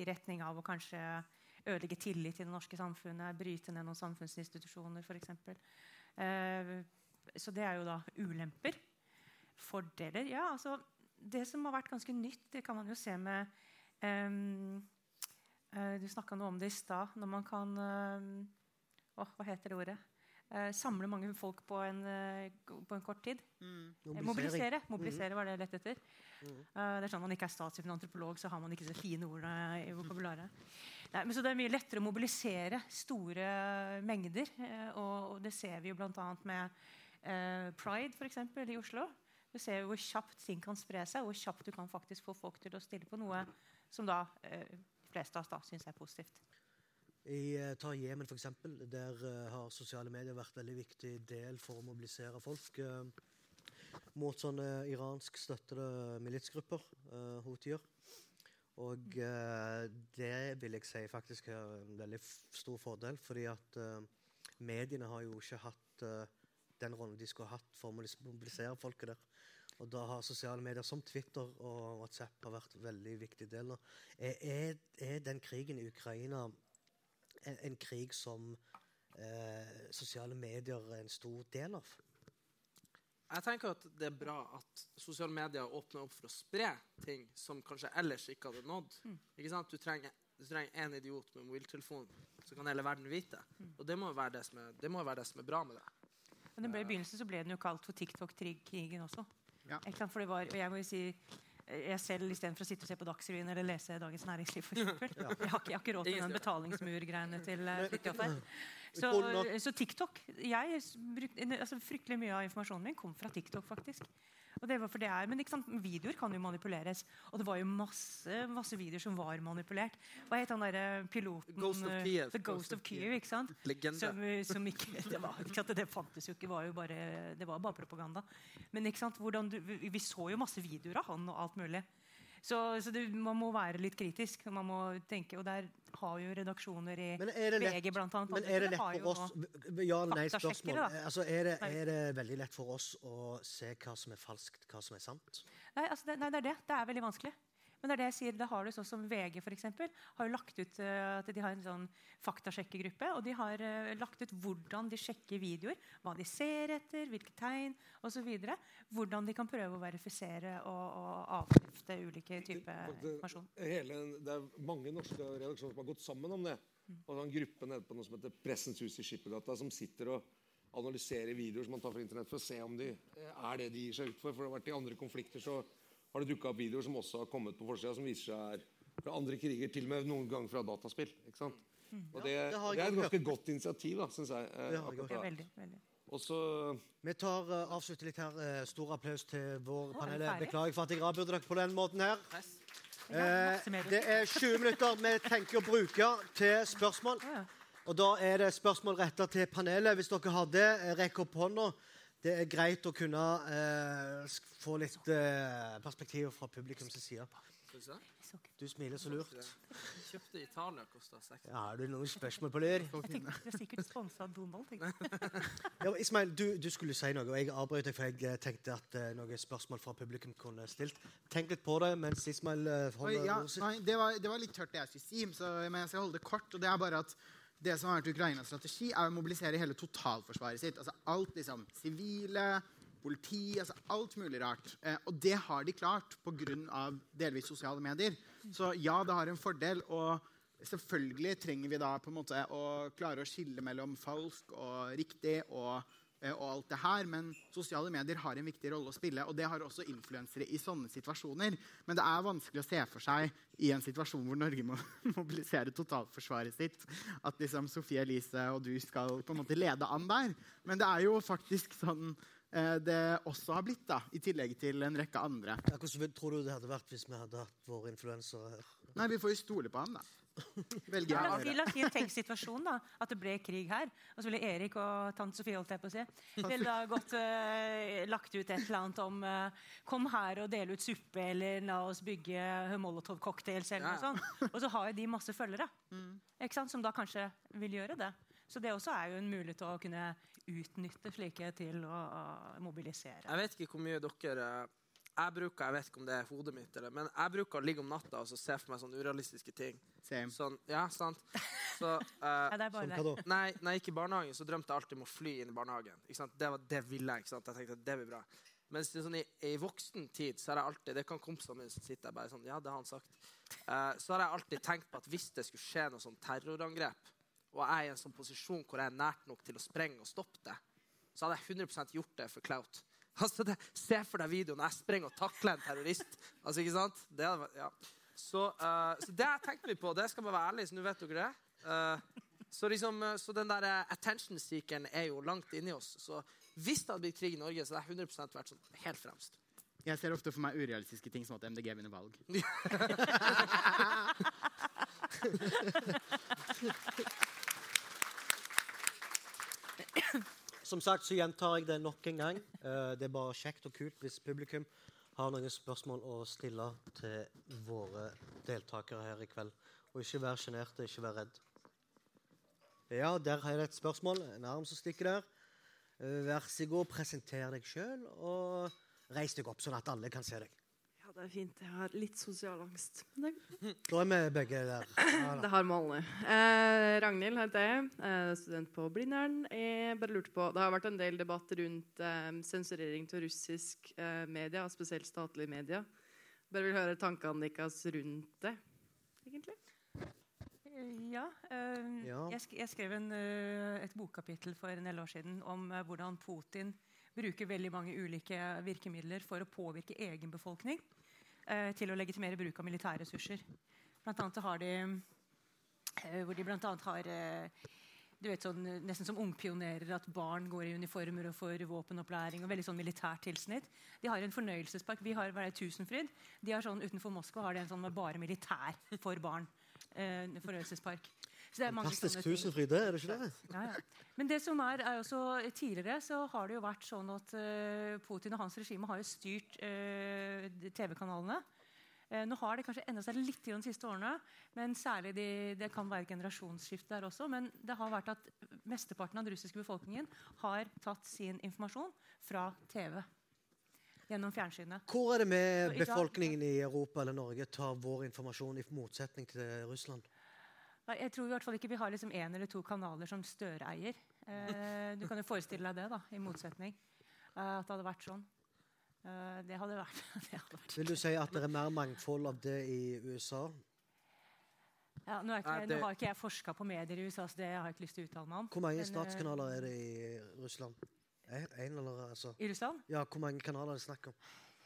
i retning av å kanskje ødelegge tillit til det norske samfunnet, bryte ned noen samfunnsinstitusjoner f.eks. Uh, så det er jo da ulemper. Fordeler Ja, altså Det som har vært ganske nytt, det kan man jo se med um, Du snakka noe om det i stad. Når man kan uh, Hva heter det ordet? Uh, samle mange folk på en, på en kort tid. Mm. Mobilisere. Mobilisere var det jeg lette etter. Mm. det er sånn Man ikke er statsvitenantropolog, så har man ikke så fine ordene i vokabularet. Nei, men så Det er mye lettere å mobilisere store mengder. eh, og, og det ser vi jo bl.a. med eh, Pride for eksempel, i Oslo. Du ser hvor kjapt ting kan spre seg, og hvor kjapt du kan faktisk få folk til å stille på noe som da eh, fleste av oss da syns er positivt. I tar ta Jemen, f.eks. Der eh, har sosiale medier vært en veldig viktig del for å mobilisere folk eh, mot sånne iransk støttede militsgrupper, uh, houthier. Og eh, det vil jeg si faktisk er en veldig stor fordel, fordi at eh, mediene har jo ikke hatt eh, den rollen de skulle hatt for å mobilisere folket der. Og da har sosiale medier som Twitter og WhatsApp har vært en veldig viktig del. nå. Er, er, den krigen i Ukraina en, en krig som eh, sosiale medier er en stor del av? Jeg tenker at det er bra at sosiale medier åpner opp for å spre ting som kanskje ellers ikke hadde nådd. Ikke sant? Du trenger, du trenger en idiot med mobiltelefon, så kan hele verden vite. Og det må jo være det som er, det være det som er bra med det. Men ble, I begynnelsen så ble den jo kalt for TikTok-krigen også. Ja. Var, og jeg må jo si jeg selv istedenfor å sitte og se på Dagsrevyen eller lese Dagens Næringsliv, for eksempel. Jeg har ikke, jeg har ikke råd til den betalingsmurgreiene til eh, Fridtjof. Så, så TikTok jeg bruk, altså, Fryktelig mye av informasjonen min kom fra TikTok, faktisk. Og det var for det er, Men videoer kan jo manipuleres. Og det var jo masse, masse videoer som var manipulert. Hva het han derre piloten? Ghost of eh, Kiev. The Ghost of Kiev, ikke sant? Legende. Som, eh, som ikke, det, var, ikke sant? det fantes jo ikke, var jo bare, det var bare propaganda. Men ikke sant, du, vi så jo masse videoer av han og alt mulig. Så, så det, man må være litt kritisk. Man må tenke, og Der har jo redaksjoner i VG annet. men er det lett for oss Ja eller nei, spørsmål. Altså, er, det, er det veldig lett for oss å se hva som er falskt, hva som er sant? Nei, altså det, nei, det er det. Det er veldig vanskelig. Men det er det jeg sier, det har du sånn som VG for eksempel, har jo lagt ut eh, at de har en sånn faktasjekkegruppe. Og de har eh, lagt ut hvordan de sjekker videoer. Hva de ser etter, hvilke tegn osv. Hvordan de kan prøve å verifisere og, og avkrefte ulike typer informasjon. Hele, det er mange norske redaksjoner som har gått sammen om det. Og det er en gruppe nede på noe som heter Pressens hus i Skippergata, som sitter og analyserer videoer som man tar fra internett, for å se om de eh, er det de gir seg ut for. For det har vært i andre konflikter så har det dukka opp videoer som også har kommet på forsida, som viser seg er fra andre kriger, til og med noen ganger fra dataspill. ikke sant? Og det, det det er et ganske godt initiativ, da, syns jeg. eh, Ja, veldig, veldig. Vi tar uh, avslutter litt her. Uh, stor applaus til vår panel. Beklager for at jeg avbyrder dere på den måten her. Yes. Eh, det er 20 minutter vi tenker å bruke til spørsmål. Og da er det spørsmål retta til panelet. Hvis dere har det, rekk opp hånda. Det er greit å kunne eh, få litt eh, perspektiv fra publikums side. Du smiler så lurt. Kjøpte Italia, kosta 60. Ja, har du noen spørsmål på lur? Jeg tenkte det er sikkert sponsa av Donald. Ja, Ismail, du, du skulle si noe, og jeg avbrøt deg, for jeg eh, tenkte at eh, noen spørsmål fra publikum kunne stilt. Tenk litt på det mens Ismail eh, holder ja, ordet sitt. nei, det, var, det var litt tørt, det jeg skulle si, så, men jeg skal holde det kort. og det er bare at det som har vært Ukrainas strategi, er å mobilisere hele totalforsvaret sitt. Altså alt liksom sivile, politi, altså alt mulig rart. Eh, og det har de klart pga. delvis sosiale medier. Så ja, det har en fordel. Og selvfølgelig trenger vi da på en måte å klare å skille mellom falsk og riktig og, og alt det her. Men sosiale medier har en viktig rolle å spille, og det har også influensere i sånne situasjoner. Men det er vanskelig å se for seg i en situasjon hvor Norge må mobilisere totalforsvaret sitt, at liksom Sofie Elise og du skal på en måte lede an der. Men det er jo faktisk sånn eh, det også har blitt, da, i tillegg til en rekke andre. Ja, hvordan tror du det hadde vært hvis vi hadde hatt våre influensere her? Nei, vi får jo stole på han, da. Velger Ja, jeg la, å gjøre det. gjøre. la oss si en tenkt situasjon, da. At det ble krig her. Og så ville Erik og tante Sofie holdt jeg på å si, ville da gått, uh, lagt ut et eller annet om uh, Kom her og dele ut suppe, eller la oss bygge Molotov-cocktails, eller noe sånt. Og så har jo de masse følgere. Ikke sant? Som da kanskje vil gjøre det. Så det også er jo en mulighet til å kunne utnytte slike til å, å mobilisere. Jeg vet ikke hvor mye dere jeg bruker jeg vet ikke om det er hodet mitt, eller, men jeg bruker å ligge om natta og så se for meg sånne urealistiske ting. Same. Sånn, ja, sant? Så, uh, Ja, det er bare det. da? nei, når jeg gikk i barnehagen, så drømte jeg alltid om å fly inn i barnehagen. Ikke sant? Det var det ville jeg. Ikke sant? Jeg tenkte at det blir bra. Mens er sånn, i, i voksen tid så har jeg alltid Det kan kompisene mine som sitter der bare sånn Ja, det har han sagt. Uh, så har jeg alltid tenkt på at hvis det skulle skje noe sånn terrorangrep, og jeg er i en sånn posisjon hvor jeg er nært nok til å sprenge og stoppe det, så hadde jeg 100 gjort det for clout. Altså, det, Se for deg videoen jeg sprenger og takler en terrorist. Altså, ikke sant? Det ja. så, uh, så det jeg tenkte litt på. Det skal bare være ærlig, så nå vet dere det. Uh, så, liksom, eh, så den der attention-seekeren er jo langt inni oss. Så hvis det hadde blitt krig i Norge, så hadde jeg 100% vært sånn helt fremst. Jeg ser ofte for meg urealistiske ting som at MDG vinner valg. Som sagt så gjentar jeg det nok en gang. Eh, det er bare kjekt og kult hvis publikum har noen spørsmål å stille til våre deltakere her i kveld. Og ikke vær sjenerte, ikke vær redd. Ja, der har jeg et spørsmål. En arm som stikker der. Eh, vær så god, presenter deg sjøl, og reis deg opp, sånn at alle kan se deg. Det er fint. Jeg har litt sosial angst. Da er vi begge der. Ja, det har vi alle. Eh, Ragnhild heter jeg. Eh, student på Blindern. Jeg bare lurte på, Det har vært en del debatt rundt eh, sensurering av russisk eh, media, spesielt statlige media. Bare vil høre tankene deres rundt det, egentlig. Eh, Ja. eh, Ja. Jeg, sk jeg skrev en, eh, et bokkapittel for en del år siden om eh, hvordan Putin bruker veldig mange ulike virkemidler for å påvirke egen befolkning eh, til å legitimere bruk av militære ressurser. Blant annet har de eh, hvor de blant annet har eh, du vet sånn, Nesten som ungpionerer, at barn går i uniformer og får våpenopplæring. og veldig sånn militært tilsnitt. De har en fornøyelsespark. Vi har det, Tusenfryd. De har sånn, Utenfor Moskva har de en sånn med bare militær for barn. Eh, fornøyelsespark. Det er Fantastisk tusenfryd, det, er det ikke det? Ja, ja. Men det som er, er også tidligere så har det jo vært sånn at uh, Putin og hans regime har jo styrt uh, TV-kanalene. Uh, nå har det kanskje enda seg litt de siste årene, men særlig de, det kan være generasjonsskifte der også. Men det har vært at mesteparten av den russiske befolkningen har tatt sin informasjon fra TV. Gjennom fjernsynet. Hvor er det med befolkningen i Europa eller Norge tar vår informasjon i motsetning til Russland? Jeg tror i hvert fall ikke vi har liksom en eller to kanaler som Støre eier. Eh, du kan jo forestille deg det, da, i motsetning. Eh, at det hadde vært sånn. Eh, det hadde vært, det hadde vært Vil du si at det er mer mangfold av det i USA? ja, nå, er ikke, nå har ikke jeg forska på medier i USA, så det har jeg ikke lyst til å uttale meg om. Hvor mange Men, statskanaler er det i Russland? En, en eller altså I Russland? Ja, hvor mange kanaler er det snakk om?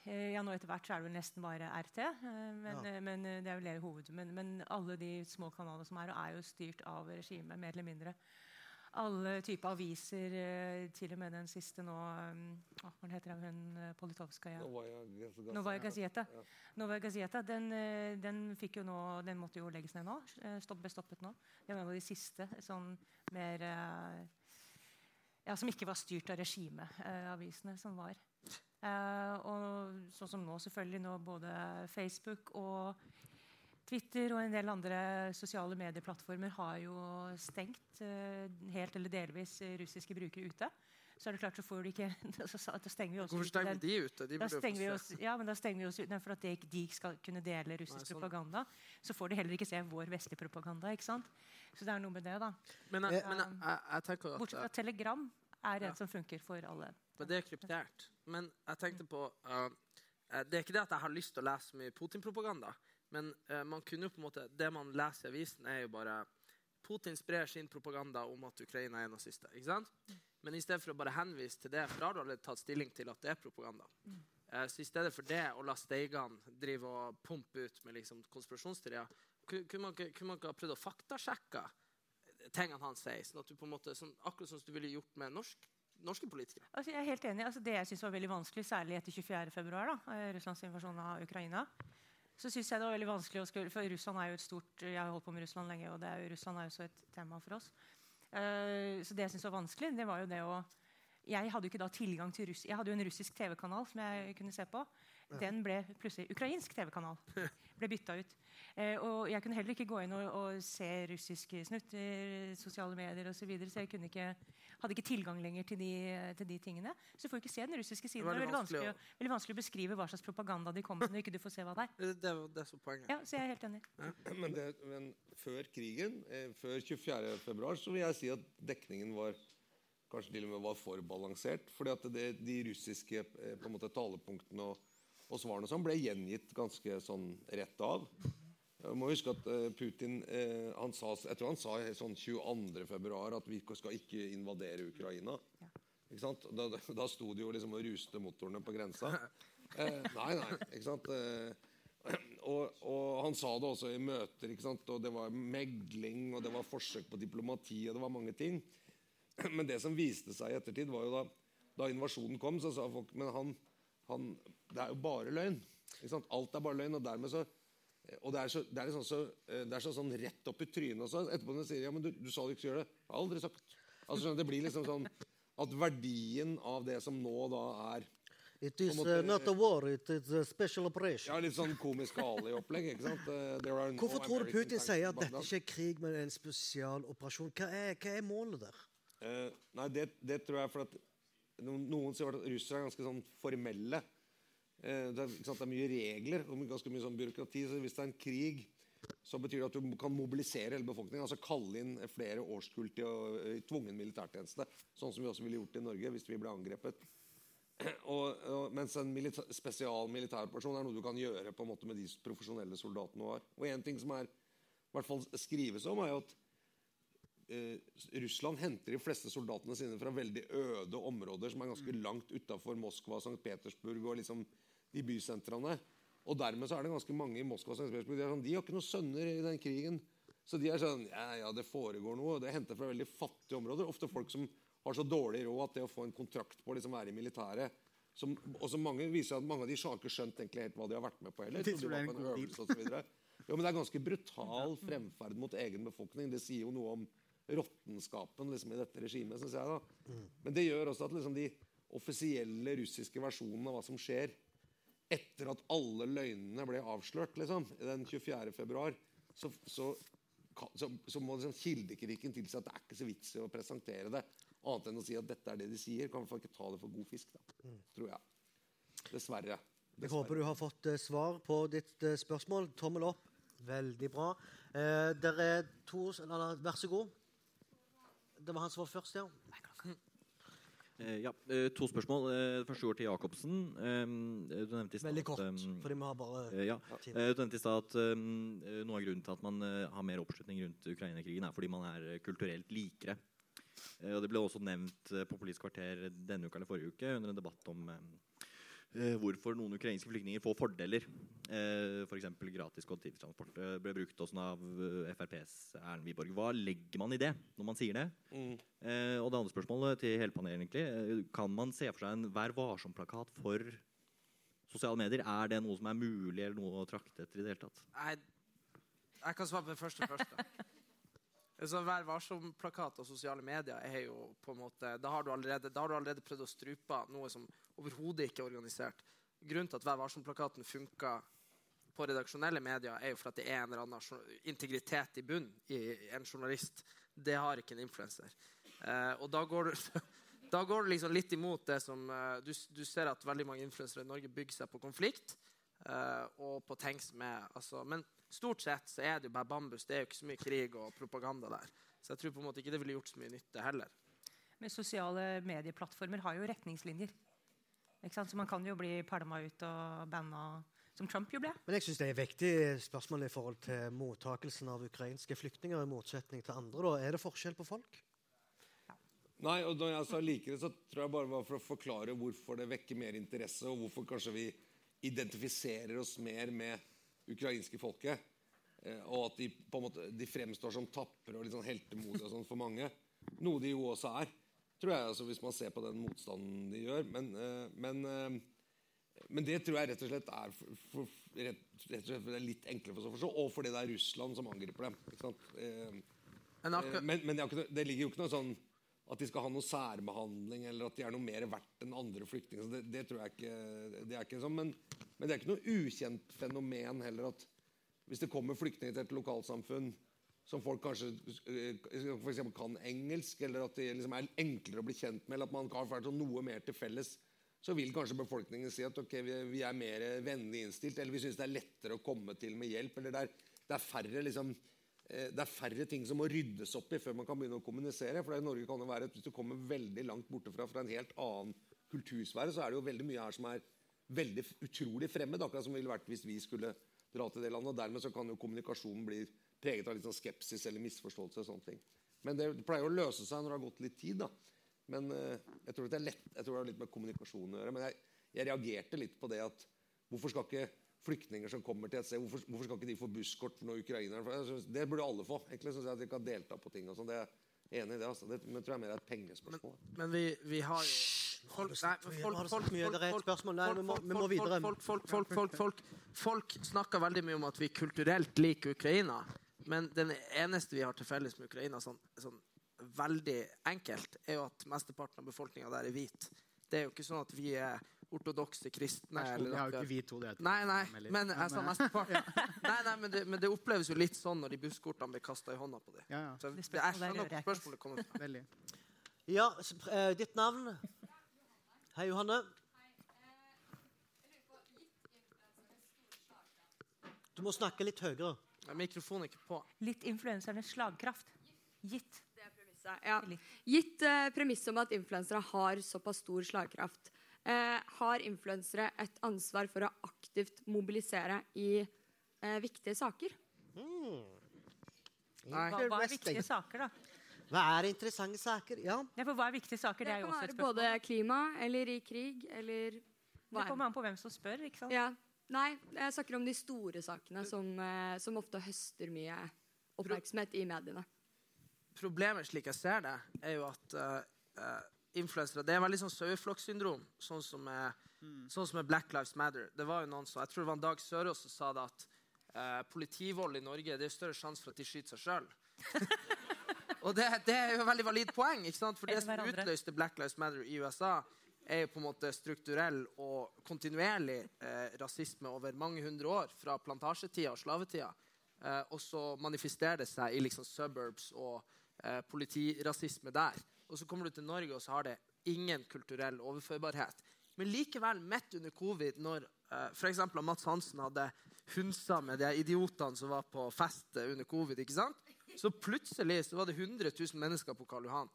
Eh, ja, nå Etter hvert så er det vel nesten bare RT. eh, men, Ja. eh, men det er vel det hoved. Men, men alle de små kanalene som er, er jo styrt av regimet, mer eller mindre. Alle typer aviser, til og med den siste nå Hva heter hun Politovskaja? Novaja Gazeta. Novaja Gazeta den, den, fikk jo nå, den måtte jo legges ned nå. Stopp, ble stoppet nå. Det var en av de siste sånn mer ja, Som ikke var styrt av regimet, eh, avisene som var. Eh, og sånn som nå, selvfølgelig. Nå både Facebook og Twitter og en del andre sosiale medieplattformer har jo stengt eh, helt eller delvis eh, russiske brukere ute. Så er det klart så får du ikke Da stenger vi oss Hvorfor stenger de ute? De da stenger vi oss, ja, men da stenger vi oss ute for at de, de skal kunne dele russisk Nei, sånn. propaganda. Så får de heller ikke se vår vestlige propaganda. ikke sant? Så det er noe med det, da. Men, jeg, men jeg, jeg, tenker Bortsett fra at Telegram er en som funker for alle. Men det er kryptert. Men jeg tenkte på uh, Det er ikke det at jeg har lyst til å lese mye Putin-propaganda. Men uh, man kunne jo på en måte, det man leser i avisen, er jo bare Putin sprer sin propaganda om at Ukraina er nazister. ikke sant? Men i stedet for å bare henvise til det, for da har du allerede tatt stilling til at det er propaganda. Uh, så i stedet for det å la Steigan drive og pumpe ut med liksom konspirasjonsteorier, kunne man, ikke- kunne man ikke ha prøvd å faktasjekke tingene han sier? sånn at du på en måte, sånn, Akkurat som du ville gjort med norsk, norske politikere. Altså, jeg er helt enig. Altså, det jeg synes var veldig vanskelig, særlig etter 24. februar, da, eh, Russlands invasjon av Ukraina, så synes jeg det var veldig vanskelig å skulle For Russland er jo et stort Jeg har holdt på med Russland lenge, og er jo, Russland er jo så et tema for oss. Uh, så det jeg syntes var vanskelig, det var jo det å jeg hadde jo ikke da tilgang til russ Jeg hadde jo en russisk TV-kanal som jeg kunne se på. Den ble plutselig ukrainsk TV-kanal. Ble bytta ut. Eh, og jeg kunne heller ikke gå inn og, og se russiske snutter, sosiale medier osv. Så, videre, så jeg kunne ikke, hadde ikke tilgang lenger til de, til de tingene. Så du får ikke se den russiske siden. Det er veldig vanskelig, å, veldig vanskelig å beskrive hva slags propaganda de kommer med når ikke du får se hva det er. Det, det, det er så poenget. Ja, så jeg er helt enig. Men, det, men før krigen, eh, før 24. februar, så vil jeg si at dekningen var kanskje til og med var for balansert. fordi at det, de russiske eh, på en måte, talepunktene og, og svarene som ble gjengitt ganske sånn rett av. Jeg må huske at eh, Putin eh, han sa, jeg tror han sa sånn 22. februar at vi skal ikke invadere Ukraina. Ikke sant? Da, da, da sto de jo liksom og ruste motorene på grensa. Eh, nei, nei. ikke sant? Eh, og, og, han sa det også i møter. ikke sant? Og det var megling, og det var forsøk på diplomati, og det var mange ting. Men det som viste seg i ettertid, var jo da, da invasjonen kom, så sa folk Men han, han Det er jo bare løgn. Alt er bare løgn. Og dermed så og det er, så, det, er sånn, så, det er så, sånn rett opp i trynet også. Etterpå når de sier ja, men du, du sa du ikke skulle gjøre det. Jeg har aldri sagt. Altså, det blir liksom sånn at verdien av det som nå da er It is måte, uh, not a war, it is a special operation. Ja, Litt sånn komisk Ali-opplegg. ikke sant? Hvorfor no tror du Putin sier at dette ikke er krig, men en spesialoperasjon? Hva er, hva er målet der? Uh, nei, det, det, tror jeg for at Noen sier at russere er ganske sånn formelle. Uh, det, er, det, er, mye regler og ganske mye sånn byråkrati. så Hvis det er en krig, så betyr det at du kan mobilisere hele befolkningen. Altså kalle inn flere årskull til uh, tvungen militærtjeneste. Sånn som vi også ville gjort i Norge hvis vi ble angrepet. Og, og, mens en militær, spesial militærperson er noe du kan gjøre på en måte med de profesjonelle soldatene du har. Og en ting som er, i hvert fall skrives om, er jo at eh, Russland henter de fleste soldatene sine fra veldig øde områder som er ganske langt utafor Moskva, St. Petersburg og liksom de bysentrene. Og dermed så er det ganske mange i Moskva og St. Petersburg de, sånn, de har ikke noen sønner i den krigen. Så de er sånn Ja, ja, det foregår noe. Det er hentet fra veldig fattige områder. Ofte folk som har så dårlig råd at det å få en kontrakt på å liksom være i militæret som, og som mange viser at mange av de har ikke skjønt egentlig helt hva de har vært med på heller. Det, på en jo, men det er ganske brutal fremferd mot egen befolkning. Det sier jo noe om råttenskapen liksom, i dette regimet. Synes jeg, da. Men det gjør også at liksom, de offisielle russiske versjonene av hva som skjer etter at alle løgnene ble avslørt liksom, den 24. februar, så, så, så, så må liksom, kildekritikken tilsi at det er ikke så vits i å presentere det. Annet enn å si at dette er det de sier. Kan i ikke ta det for god fisk. Da, tror jeg. Dessverre. Jeg håper du har fått uh, svar på ditt uh, spørsmål. Tommel opp. Veldig bra. Uh, der er to eller, Vær så god. Det var han som var først, ja. ja, To spørsmål. Det første går til Jacobsen. Du nevnte i Veldig kort, um, fordi vi har bare ja. Du nevnte i stad at noe av grunnen til at man har mer oppslutning rundt Ukraina-krigen, er fordi man er kulturelt likere. Eh, og det ble også nevnt eh, på Politisk kvarter denne uka eller forrige uke under en debatt om eh, hvorfor noen ukrainske flyktninger får fordeler. Eh, F.eks. For gratis kollektivtransport. Det ble brukt også av FrPs Erlend Wiborg. Hva legger man i det når man sier det? Mm. Eh, og det andre spørsmålet til hele panelet egentlig. Kan man se for seg en Vær varsom-plakat for sosiale medier? Er det noe som er mulig eller noe å trakte etter i det hele tatt? Nei, jeg kan svare på det første først. Så Vær varsom-plakat og sosiale medier er jo på en måte Da har du allerede, har du allerede prøvd å strupe noe som overhodet ikke er organisert. Grunnen til at Vær varsom-plakaten funka på redaksjonelle medier, er jo for at det er en eller annen integritet i bunn i en journalist. Det har ikke en influenser. Eh, og da går, du, da går det liksom litt imot det som eh, du, du, ser at veldig mange influensere i Norge bygger seg på konflikt uh, og på tanks er altså, Men stort sett så er det jo bare bambus. Det er jo ikke så mye krig og propaganda der. Så jeg tror på en måte ikke det ville gjort så mye nytte heller. Men sosiale medieplattformer har jo retningslinjer. Så man kan jo bli pælma ut og banna, som Trump jo ble. Men jeg syns det er et viktig spørsmål i forhold til mottakelsen av ukrainske flyktninger, i motsetning til andre. Da. Er det forskjell på folk? Ja. Nei, og når jeg sa likere, så tror jeg bare var for å forklare hvorfor det vekker mer interesse, og hvorfor kanskje vi identifiserer oss mer med ukrainske folket. Eh, og at de på en måte, de fremstår som tapre og litt sånn heltemodige sånn for mange. Noe de jo også er, tror jeg, altså, hvis man ser på den motstanden de gjør. Men, eh, men, eh, men det tror jeg rett og slett er, for, for, rett, rett og slett det er litt enklere for å forstå, og fordi det er Russland som angriper dem. Men, men det, det, ligger jo ikke noe sånn at de skal ha noe særbehandling eller at de er noe mer verdt enn andre flyktninger. Det, det tror jeg ikke, det er ikke sånn. Men, men det er ikke noe ukjent fenomen heller at hvis det kommer flyktninger til et lokalsamfunn som folk kanskje eh, for kan engelsk, eller at det liksom er enklere å bli kjent med, eller at man har faktisk noe mer til felles, så vil kanskje befolkningen si at okay, vi, er mer vennlig innstilt, eller vi syns det er lettere å komme til med hjelp. eller det er, det er færre liksom, det er færre ting som må ryddes opp i før man kan begynne å kommunisere. for det i Norge kan det være at Hvis du kommer veldig langt borte fra, en helt annen kultursfære, så er det jo veldig mye her som er veldig utrolig fremmed. Akkurat som det ville vært hvis vi skulle dra til det landet. og Dermed så kan jo kommunikasjonen bli preget av litt sånn skepsis eller misforståelse. og sånne ting. Men det pleier å løse seg når det har gått litt tid. da. Men uh, jeg, tror det er lett, jeg tror det har litt med kommunikasjon å gjøre. Men jeg, jeg, reagerte litt på det at hvorfor skal ikke flyktninger som kommer til et sted, hvorfor, hvorfor skal ikke de få busskort for når Synes, Det burde alle få. Egentlig synes jeg at de kan delta på ting. og sånn. Er enig i det. altså. Det men tror jeg mer er et pengespørsmål. Men, men vi, vi, har jo Folk, folk, snakker veldig mye om at vi kulturelt liker Ukraina. Men den eneste vi har til felles med Ukraina, sånn, sånn veldig enkelt, er jo at mesteparten av befolkninga der er hvit. Det er jo ikke sånn at vi er ortodokse kristne. Eller har jo ikke vi to det. Nei, nei, men, altså, eh, mesteparten. nei, nei men, det, men, det, oppleves jo litt sånn når de busskortene blir kasta i hånda på dem. Ja, ja. Så jeg skjønner hvor spørsmålet kommer fra. Veldig. Ja, uh, ditt navn? Hei, Johanne. Du må snakke litt høyere. Mikrofonen er ikke på. Litt influensernes slagkraft. Gitt. Ja. Gitt uh, premisset om at influensere har såpass stor slagkraft, har influensere et ansvar for å aktivt mobilisere i uh, viktige saker? Mm. Hva, hva, er viktige saker, da? Hva er interessante saker? Ja. ja for hva er viktige saker? Det, det kan være både klima eller i krig eller Det kommer an på hvem som spør. ikke sant? Ja. Nei, jeg snakker om de store sakene som, som ofte høster mye oppmerksomhet i mediene problemet, slik jeg ser det, er jo at uh, influensere Det er veldig sånn saueflokksyndrom, sånn som, er, mm. sånn som er Black Lives Matter. Det var jo noen som, Jeg tror det var en Dag Sørås som sa det at eh, politivold i Norge det er større sjanse for at de skyter seg sjøl. Og det, det, er jo et veldig valid poeng. ikke sant? For det som utløste Black Lives Matter i USA, er jo på en måte strukturell og kontinuerlig eh, rasisme over mange hundre år. Fra plantasjetida og slavetida. Eh, og så manifesterer det seg i liksom suburbs og eh, politirasisme der. Og så kommer du til Norge, og så har det ingen kulturell overførbarhet. Men likevel, midt under covid, når eh, f.eks. Mats Hansen hadde hunsa med de idiotene som var på fest under covid, ikke sant? så plutselig så var det 100 000 mennesker på Karl Johan.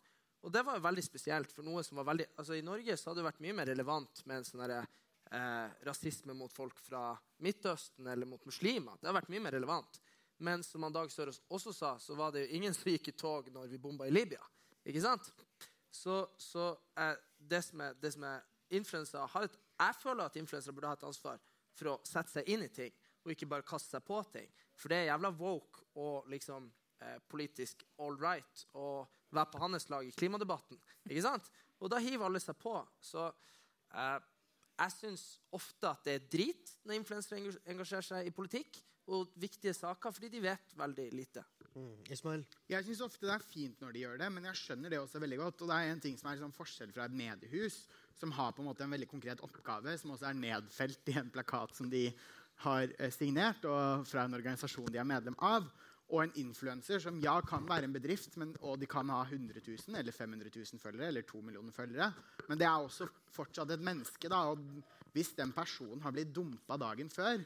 Og det var jo veldig spesielt. for noe som var veldig, altså I Norge så hadde det vært mye mer relevant med en sånn eh, rasisme mot folk fra Midtøsten eller mot muslimer. Det har vært mye mer relevant. Men som han Dag Sørås også sa, så var det jo ingen som gikk i tog når vi bomba i Libya. Ikke sant? Så, så er det som er, det som er influensere Jeg føler at influensere burde ha et ansvar for å sette seg inn i ting, og ikke bare kaste seg på ting. For det er jævla woke og liksom eh, politisk all right å være på hans lag i klimadebatten. Ikke sant? Og da hiver alle seg på. Så eh, jeg syns ofte at det er drit når influensere engasjerer seg i politikk og viktige saker, fordi de vet veldig lite. Mm. Ismail? Jeg syns ofte det er fint når de gjør det, men jeg skjønner det også veldig godt. Og det er en ting som er sånn forskjell fra et mediehus, som har på en måte en veldig konkret oppgave, som også er nedfelt i en plakat som de har eh, signert, og fra en organisasjon de er medlem av. Og en influenser som ja, kan være en bedrift, men, og de kan ha 100 000 eller 500 000 følgere eller 2 millioner følgere. Men det er også fortsatt et menneske. da, og Hvis den personen har blitt dumpa dagen før,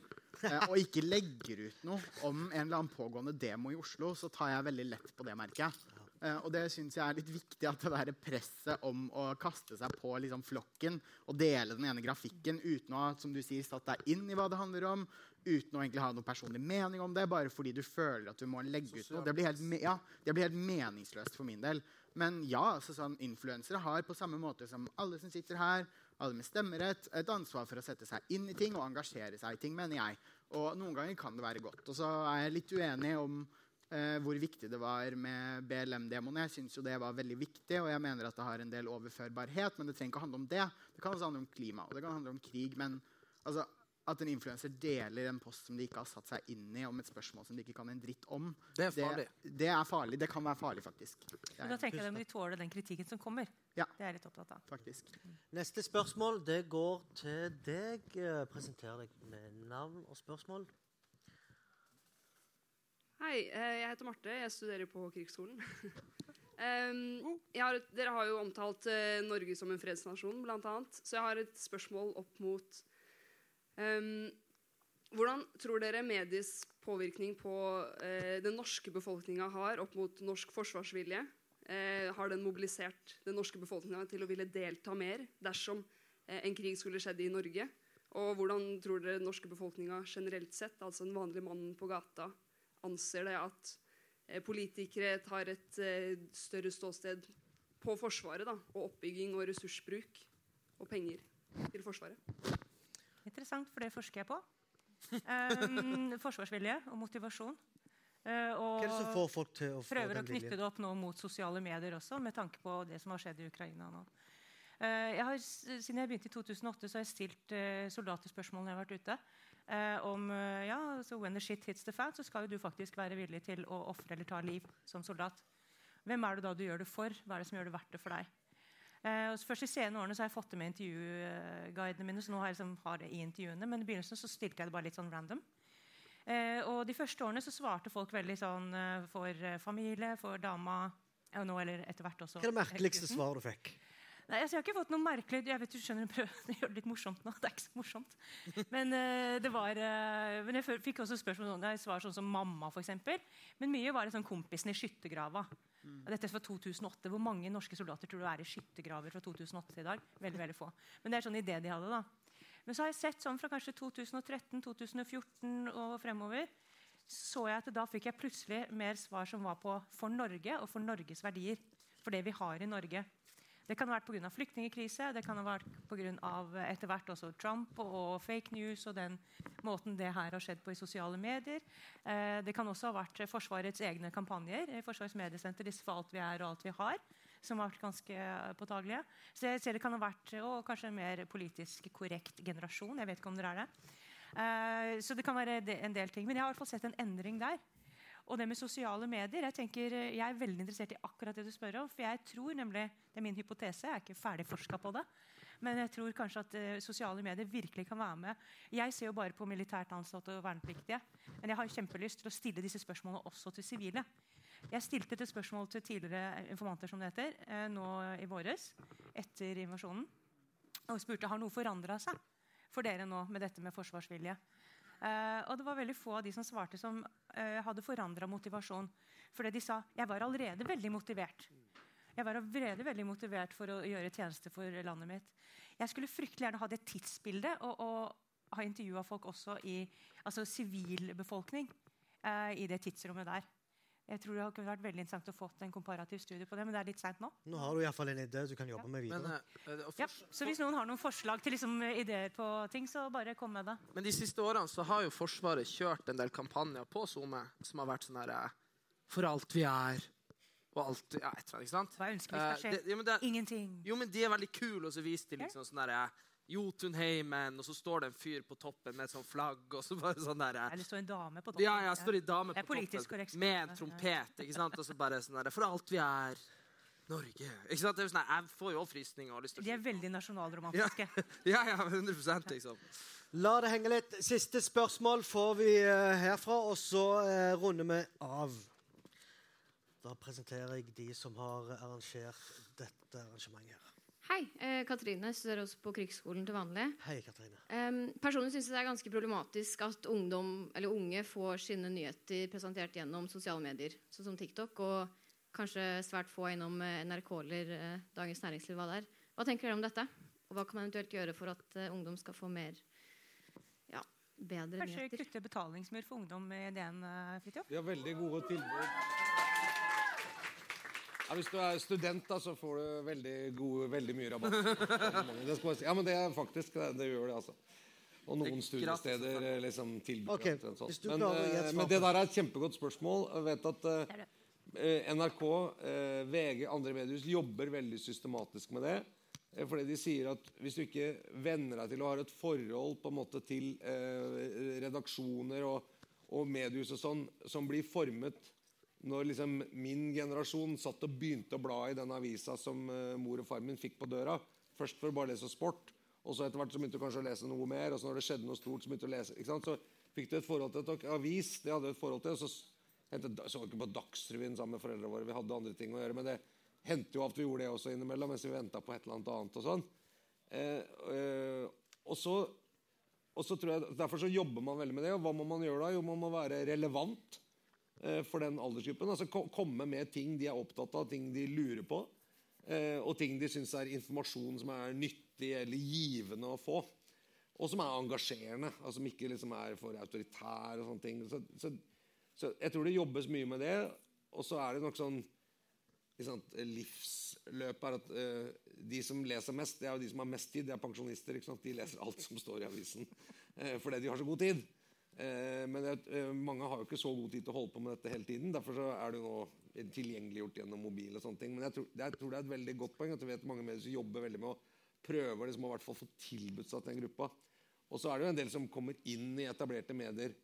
og ikke legger ut noe om en eller annen pågående demo i Oslo, så tar jeg veldig lett på det, merker jeg. Eh, og det syns jeg er litt viktig, at det der presset om å kaste seg på liksom, flokken og dele den ene grafikken uten å som du sier, satt deg inn i hva det handler om, uten å egentlig ha noen personlig mening om det, bare fordi du føler at du må legge ut noe. Det blir helt, ja, det blir helt meningsløst for min del. Men ja, altså sånn, influensere har på samme måte som alle som sitter her, alle med stemmerett, et ansvar for å sette seg inn i ting og engasjere seg i ting, mener jeg. Og noen ganger kan det være godt. Og så er jeg litt uenig om eh, hvor viktig det var med BLM-demoene. Jeg syns jo det var veldig viktig, og jeg mener at det har en del overførbarhet. Men det trenger ikke handle om det. Det kan også handle om klima og det kan handle om krig. Men altså, at en influenser deler en post som de ikke har satt seg inn i, om et spørsmål som de ikke kan en dritt om, Det er farlig. Det, det er farlig. Det kan være farlig, faktisk. Men da tenker jeg at de tåler den kritikken som kommer. Ja. Det er jeg litt opptatt av. faktisk. Neste spørsmål det går til deg. Eh, Presenter deg med navn og spørsmål. Hei, eh, jeg heter Marte. Jeg studerer på Krigsskolen. Um, jeg har et, dere har jo omtalt uh, Norge som en fredsnasjon, blant annet. Så jeg har et spørsmål opp mot Hvordan tror dere medies påvirkning på eh, den norske befolkninga har opp mot norsk forsvarsvilje? Eh, har den mobilisert den norske befolkninga til å ville delta mer dersom eh, en krig skulle skjedd i Norge? Og hvordan tror dere den norske befolkninga generelt sett, altså den vanlige mannen på gata, anser det at politikere tar et større ståsted på Forsvaret da, og oppbygging og ressursbruk og penger til Forsvaret. Interessant, for det forsker jeg på. Um, forsvarsvilje og motivasjon. Uh, og Hva folk til å få prøver å knytte det opp nå mot sosiale medier også, med tanke på det som har skjedd i Ukraina nå. Uh, jeg har, siden jeg begynte i 2008, så har jeg stilt uh, soldaterspørsmål når jeg har vært ute. eh, om eh, ja, så when the shit hits the fan, så skal jo du faktisk være villig til å ofre eller ta liv som soldat. Hvem er det da du gjør det for? Hva er det som gjør det verdt det for deg? Så først I senere årene så har jeg fått det med intervjuguidene mine. så nå har jeg liksom har det i intervjuene, Men i begynnelsen så stilte jeg det bare litt sånn random. Uh, og De første årene så svarte folk veldig sånn uh, for familie, for dama og nå eller etter hvert også Hva er det merkeligste svaret du fikk? Nei, altså, Jeg har ikke fått noe merkelig Jeg vet du skjønner, jeg prøver å gjøre det litt morsomt nå. Det er ikke så morsomt. Men uh, det var uh, Men jeg fikk også spørsmål sånn, jeg svar sånn som mamma, f.eks. Men mye var det sånn kompisen i skyttergrava. Og Dette er fra 2008. Hvor mange norske soldater tror du er i skyttergraver fra 2008 til i dag? Veldig, veldig få. Men det er sånn idé de hadde, da. Men så har jeg sett sånn fra kanskje 2013, 2014 og fremover, så jeg at da fikk jeg plutselig mer svar som var på for Norge og for Norges verdier. For det vi har i Norge. Det kan ha vært pga. flyktningkrise, det kan ha vært pga. etter hvert også Trump og, fake news og den måten det her har skjedd på i sosiale medier. Eh, det kan også ha vært Forsvarets egne kampanjer. eh, Forsvarets mediesenter, disse for alt vi er og alt vi har, som har vært ganske påtagelige. Så jeg ser det kan ha vært og kanskje en mer politisk korrekt generasjon. Jeg vet ikke om dere er det. Eh, så det kan være en del ting. Men jeg har i hvert fall sett en endring der. Og det med sosiale medier, jeg, tenker, eh, jeg er veldig interessert i akkurat det du spør om. For jeg tror nemlig, det er min hypotese, jeg er ikke ferdig forska på det. Men jeg tror kanskje at uh, sosiale medier virkelig kan være med. Jeg ser jo bare på militært ansatte og vernepliktige. Men jeg har kjempelyst til å stille disse spørsmålene også til sivile. Jeg stilte et spørsmål til tidligere informanter som det heter, uh, nå i våres, etter invasjonen. Og spurte har noe forandra seg for dere nå med dette med forsvarsvilje. Uh, og det var veldig få av de som svarte, som hadde forandra motivasjon. Fordi de sa jeg var allerede veldig motivert. Jeg var allerede veldig motivert for å gjøre tjeneste for landet mitt. Jeg skulle fryktelig gjerne ha det tidsbildet og, og ha intervjua folk også i altså sivilbefolkning eh, i det tidsrommet der. Jeg tror det kunne vært veldig interessant å få en komparativ studie på det, men det er litt seint nå. Nå har du iallfall en idé du kan jobbe med Men, videre. Men, uh, Ja, så hvis noen har noen forslag til liksom, ideer på ting, så bare kom med det. Men de siste årene så har jo Forsvaret kjørt en del kampanjer på SoMe som har vært sånn her eh, For alt vi er, og alt ja, et eller annet, ikke sant? Hva ønsker vi Eh, skal skje? det, ja, det, Ingenting. jo, men de er veldig kule, og så viser de liksom sånn derre Jotunheimen, og så står det en fyr på toppen med et sånt flagg, og så bare sånn der, Eller står en dame på toppen. Ja, ja, står en dame på toppen korrekt. med en trompet, ikke sant? Og så bare sånn der, For alt vi er Norge. Ikke sant? Det er jo sånn, jeg får jo også frysninger De er veldig nasjonalromantiske. Ja, ja, 100% liksom. La det henge litt. Siste spørsmål får vi eh, herfra, og så eh, runder vi av. Da presenterer jeg de som har arrangert dette arrangementet. her. Hei, eh, Katrine studerer også på Krigsskolen til vanlig. Hei, Katrine. Eh, personlig syns jeg det er ganske problematisk at ungdom, eller unge får sine nyheter presentert gjennom sosiale medier, sånn som TikTok, og kanskje svært få innom eh, NRK eller eh, Dagens Næringsliv. Hva det er. Hva tenker dere om dette? Og hva kan man eventuelt gjøre for at eh, ungdom skal få mer ja, bedre Kanskje nyheter? kutte betalingsmur for ungdom i DN, Fridtjof? Vi har veldig gode tilbud. Ja, hvis du er student, da, så får du veldig, gode, veldig mye rabatt. Det skal bare si. Ja, men det er faktisk det, det gjør det, altså. Og noen er studiesteder liksom tilbyr okay. omtrent sånn. Men, eh, men det der er et kjempegodt spørsmål. Jeg vet at eh, NRK, uh, VG, andre mediehus jobber veldig systematisk med det. Fordi de sier at hvis du ikke venner deg til å ha et forhold på en måte til eh, redaksjoner og, og mediehus og sånn, som blir formet når liksom min generasjon satt og begynte å bla i den avisa som eh, mor og far min fikk på døra, først for å bare lese sport, og så etter hvert så begynte du kanskje å lese noe mer, og så når det skjedde noe stort, så begynte du å lese. ikke sant? Så fikk du et forhold til et avis. det hadde et forhold til, og så hentet, så ikke på Dagsrevyen sammen med foreldrene våre. Vi hadde andre ting å gjøre. Men det hendte jo at vi gjorde det også innimellom mens vi venta på et eller annet annet. og sånn. Eh, eh, og så, og så tror jeg, Derfor så jobber man veldig med det. og Hva må man gjøre da? Jo, man må være relevant for den aldersgruppen. altså Komme med ting de er opptatt av, ting de lurer på. Eh, og ting de syns er informasjon som er nyttig eller givende å få. Og som er engasjerende, altså som ikke liksom er for autoritær. og sånne ting. Så, så, så jeg tror det jobbes mye med det. Og så er det nok sånn liksom, livsløpet er at uh, de som leser mest, det er jo de som har mest tid. Det er pensjonister. De leser alt som står i avisen uh, fordi de har så god tid. Uh, men det, mange har jo ikke så god tid til å holde på med dette hele tiden. Derfor så er det jo nå tilgjengeliggjort gjennom mobil. og sånne ting. Men jeg tror, jeg tror, det er et veldig godt poeng at jeg vet mange medier som jobber veldig med å prøve liksom, å hvert fall få tilbudt seg til den gruppa. Og så er det jo en del som kommer inn i etablerte medier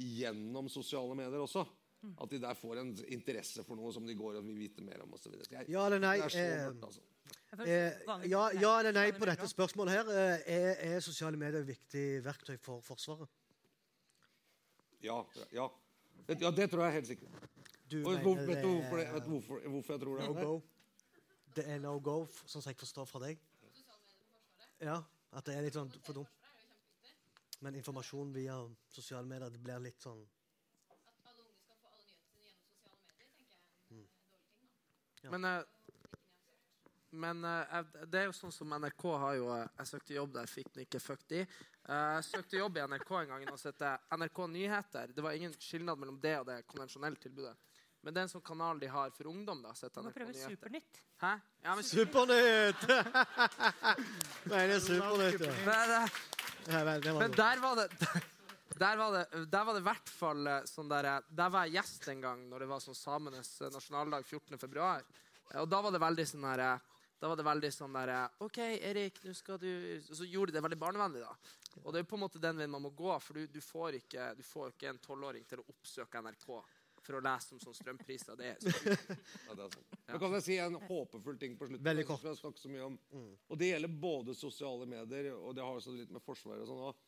gjennom sosiale medier også. At de der får en interesse for noe som de går og vil vite mer om. Og så ja eller nei, eh, mørkt, altså. eh, ja, ja, eller nei på dette spørsmålet her. Eh, er, er sosiale medier et viktig verktøy for Forsvaret? Ja. Ja, ja det tror jeg helt sikkert. Du og, mener, vet, du hvorfor, vet du hvorfor, hvorfor, jeg tror det? No go. Det er no go, sånn som jeg forstår fra deg? Ja, At det er litt sånn for dumt. Men informasjon via sosiale medier det blir litt sånn Men, uh, men uh, det er jo sånn som NRK har jo uh, Jeg søkte jobb der, fikk den ikke. fucked de. Jeg søkte jobb i NRK en gang og sette NRK Nyheter. Det var ingen skilnad mellom det og det konvensjonelle tilbudet. Men det er en sånn kanal de har for ungdom. da, NRK Nyheter. Nå prøver vi Supernytt. Hæ? Ja, men Supernytt! Nei, det er Supernytt, ja. Men, men der var det der var det, der var det i hvert fall eh, sånn der, eh, der var jeg gjest en gang når det var sånn samenes eh, nasjonaldag 14.2. Og da var det veldig sånn der, da var det veldig sånn der OK, Erik, nå skal du Så gjorde de det veldig barnevennlig, da. Og det er på en måte den veien man må gå, for du, du får, ikke, du får ikke en tolvåring til å oppsøke NRK for å lese om sånn strømpriser. Det er sånn. ja, det er sånn. Ja. kan jeg si en håpefull ting på slutten? Veldig kort. Så mye om. Mm. Og Det gjelder både sosiale medier og det har også litt med Forsvaret og sånn òg.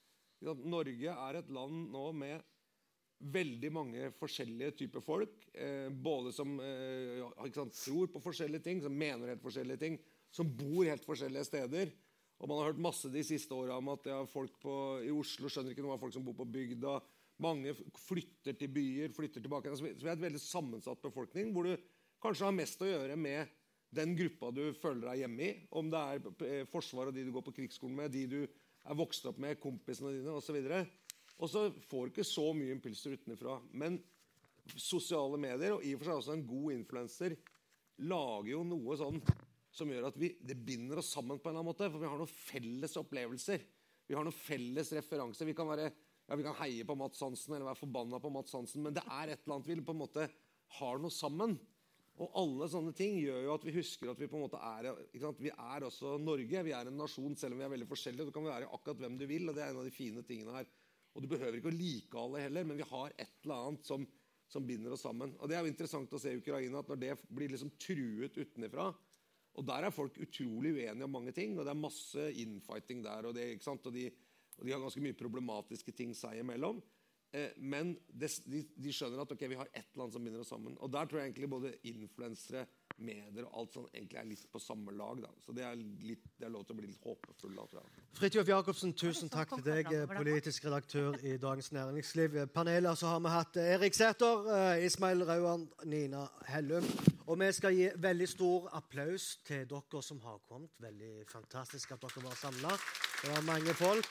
Norge er et land nå med veldig mange forskjellige typer folk. Eh, både som eh, sant, tror på forskjellige ting, som mener helt forskjellige ting, som bor helt forskjellige steder. Og Man har hørt masse de siste åra om at ja, folk på, i Oslo skjønner ikke noe av folk som bor på bygda. Mange flytter til byer, flytter tilbake. Så vi er et veldig sammensatt befolkning, hvor du kanskje har mest å gjøre med den gruppa du føler deg hjemme i. Om det er eh, Forsvaret og de du går på krigsskolen med, de du er vokst opp med, kompisene dine osv. Og så får du ikke så mye impulser utenfra. Men sosiale medier, og i og for seg også en god influenser, lager jo noe sånn som gjør at vi, det binder oss sammen på en eller annen måte. For vi har noen felles opplevelser. Vi har noen felles referanser. Vi kan, være, ja, vi kan heie på Mats Hansen eller være forbanna på Mats Hansen, men det er et eller annet vi på en måte har noe sammen. Og alle sånne ting gjør jo at vi husker at vi på en måte er Vi er også Norge. Vi er en nasjon selv om vi er veldig forskjellige. Du kan være akkurat hvem du vil, og det er en av de fine tingene her. Og du behøver ikke å like alle heller, men vi har et eller annet som, som binder oss sammen. Og det er jo interessant å se i Ukraina at når det blir liksom truet utenfra Og der er folk utrolig uenige om mange ting, og det er masse infighting der. Og, det, og, de, og de har ganske mye problematiske ting seg imellom. Eh, men de, de, skjønner at okay, vi har et eller annet som binder oss sammen. Og der tror jeg egentlig både influensere, medier og alt sånt egentlig er litt på samme lag. Da. Så det er, litt, det er lov til å bli litt håpefull. da. Fridtjof Jacobsen, tusen takk til deg, politisk redaktør i Dagens Næringsliv. Panelet så har vi hatt Erik Sæther, eh, Ismail Rauan, Nina Hellum. Og vi skal gi veldig stor applaus til dere som har kommet. Veldig fantastisk at dere var samla. Det var mange folk.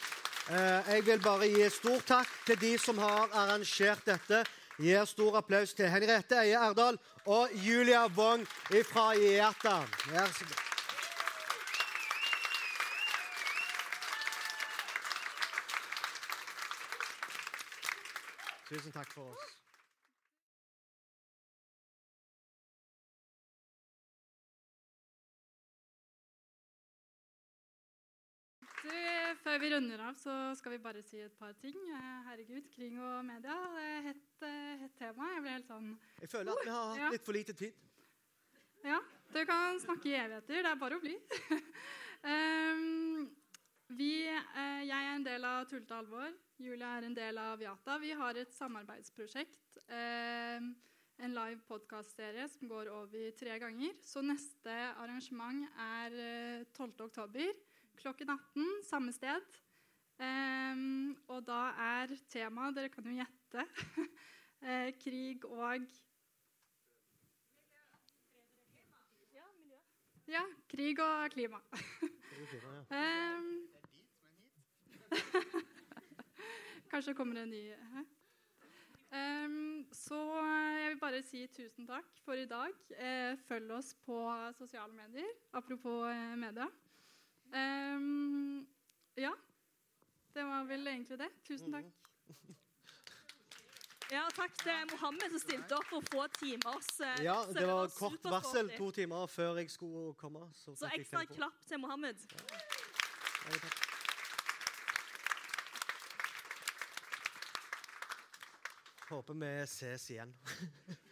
Eh, jeg vil bare gi stor takk til de som har arrangert dette. Gir stor applaus til Henriette Eie Erdal og Julia Wong fra IATA. Vær så god. Tusen takk for oss. Før vi runder av, så skal vi bare si et par ting. Eh, herregud, kring og media. Det er hett, eh, hett tema. Jeg blir helt sånn Jeg føler at vi har Ja. hatt litt for lite tid. Ja, du kan snakke i evigheter. Det er bare å bli. um, vi, eh, jeg er en del av Tullete alvor. Julia er en del av Viata. Vi har et samarbeidsprosjekt. Um, en live podkastserie som går over tre ganger. Så neste arrangement er eh, 12. oktober klokken 18, samme sted. Um, og da er temaet, dere kan jo gjette, eh, krig og Ja, krig og klima. um, kanskje kommer det en ny hæ? Um, så jeg vil bare si tusen takk for i dag. Eh, følg oss på sosiale medier. Apropos eh, media. Um, ja. Det var vel egentlig det. Tusen takk. Ja, takk til Mohammed som stilte opp for få timers eh, Ja, det var kort varsel to timer før jeg skulle komme. Så, Så ekstra klapp til Mohammed. Ja, takk. Håper vi ses igjen.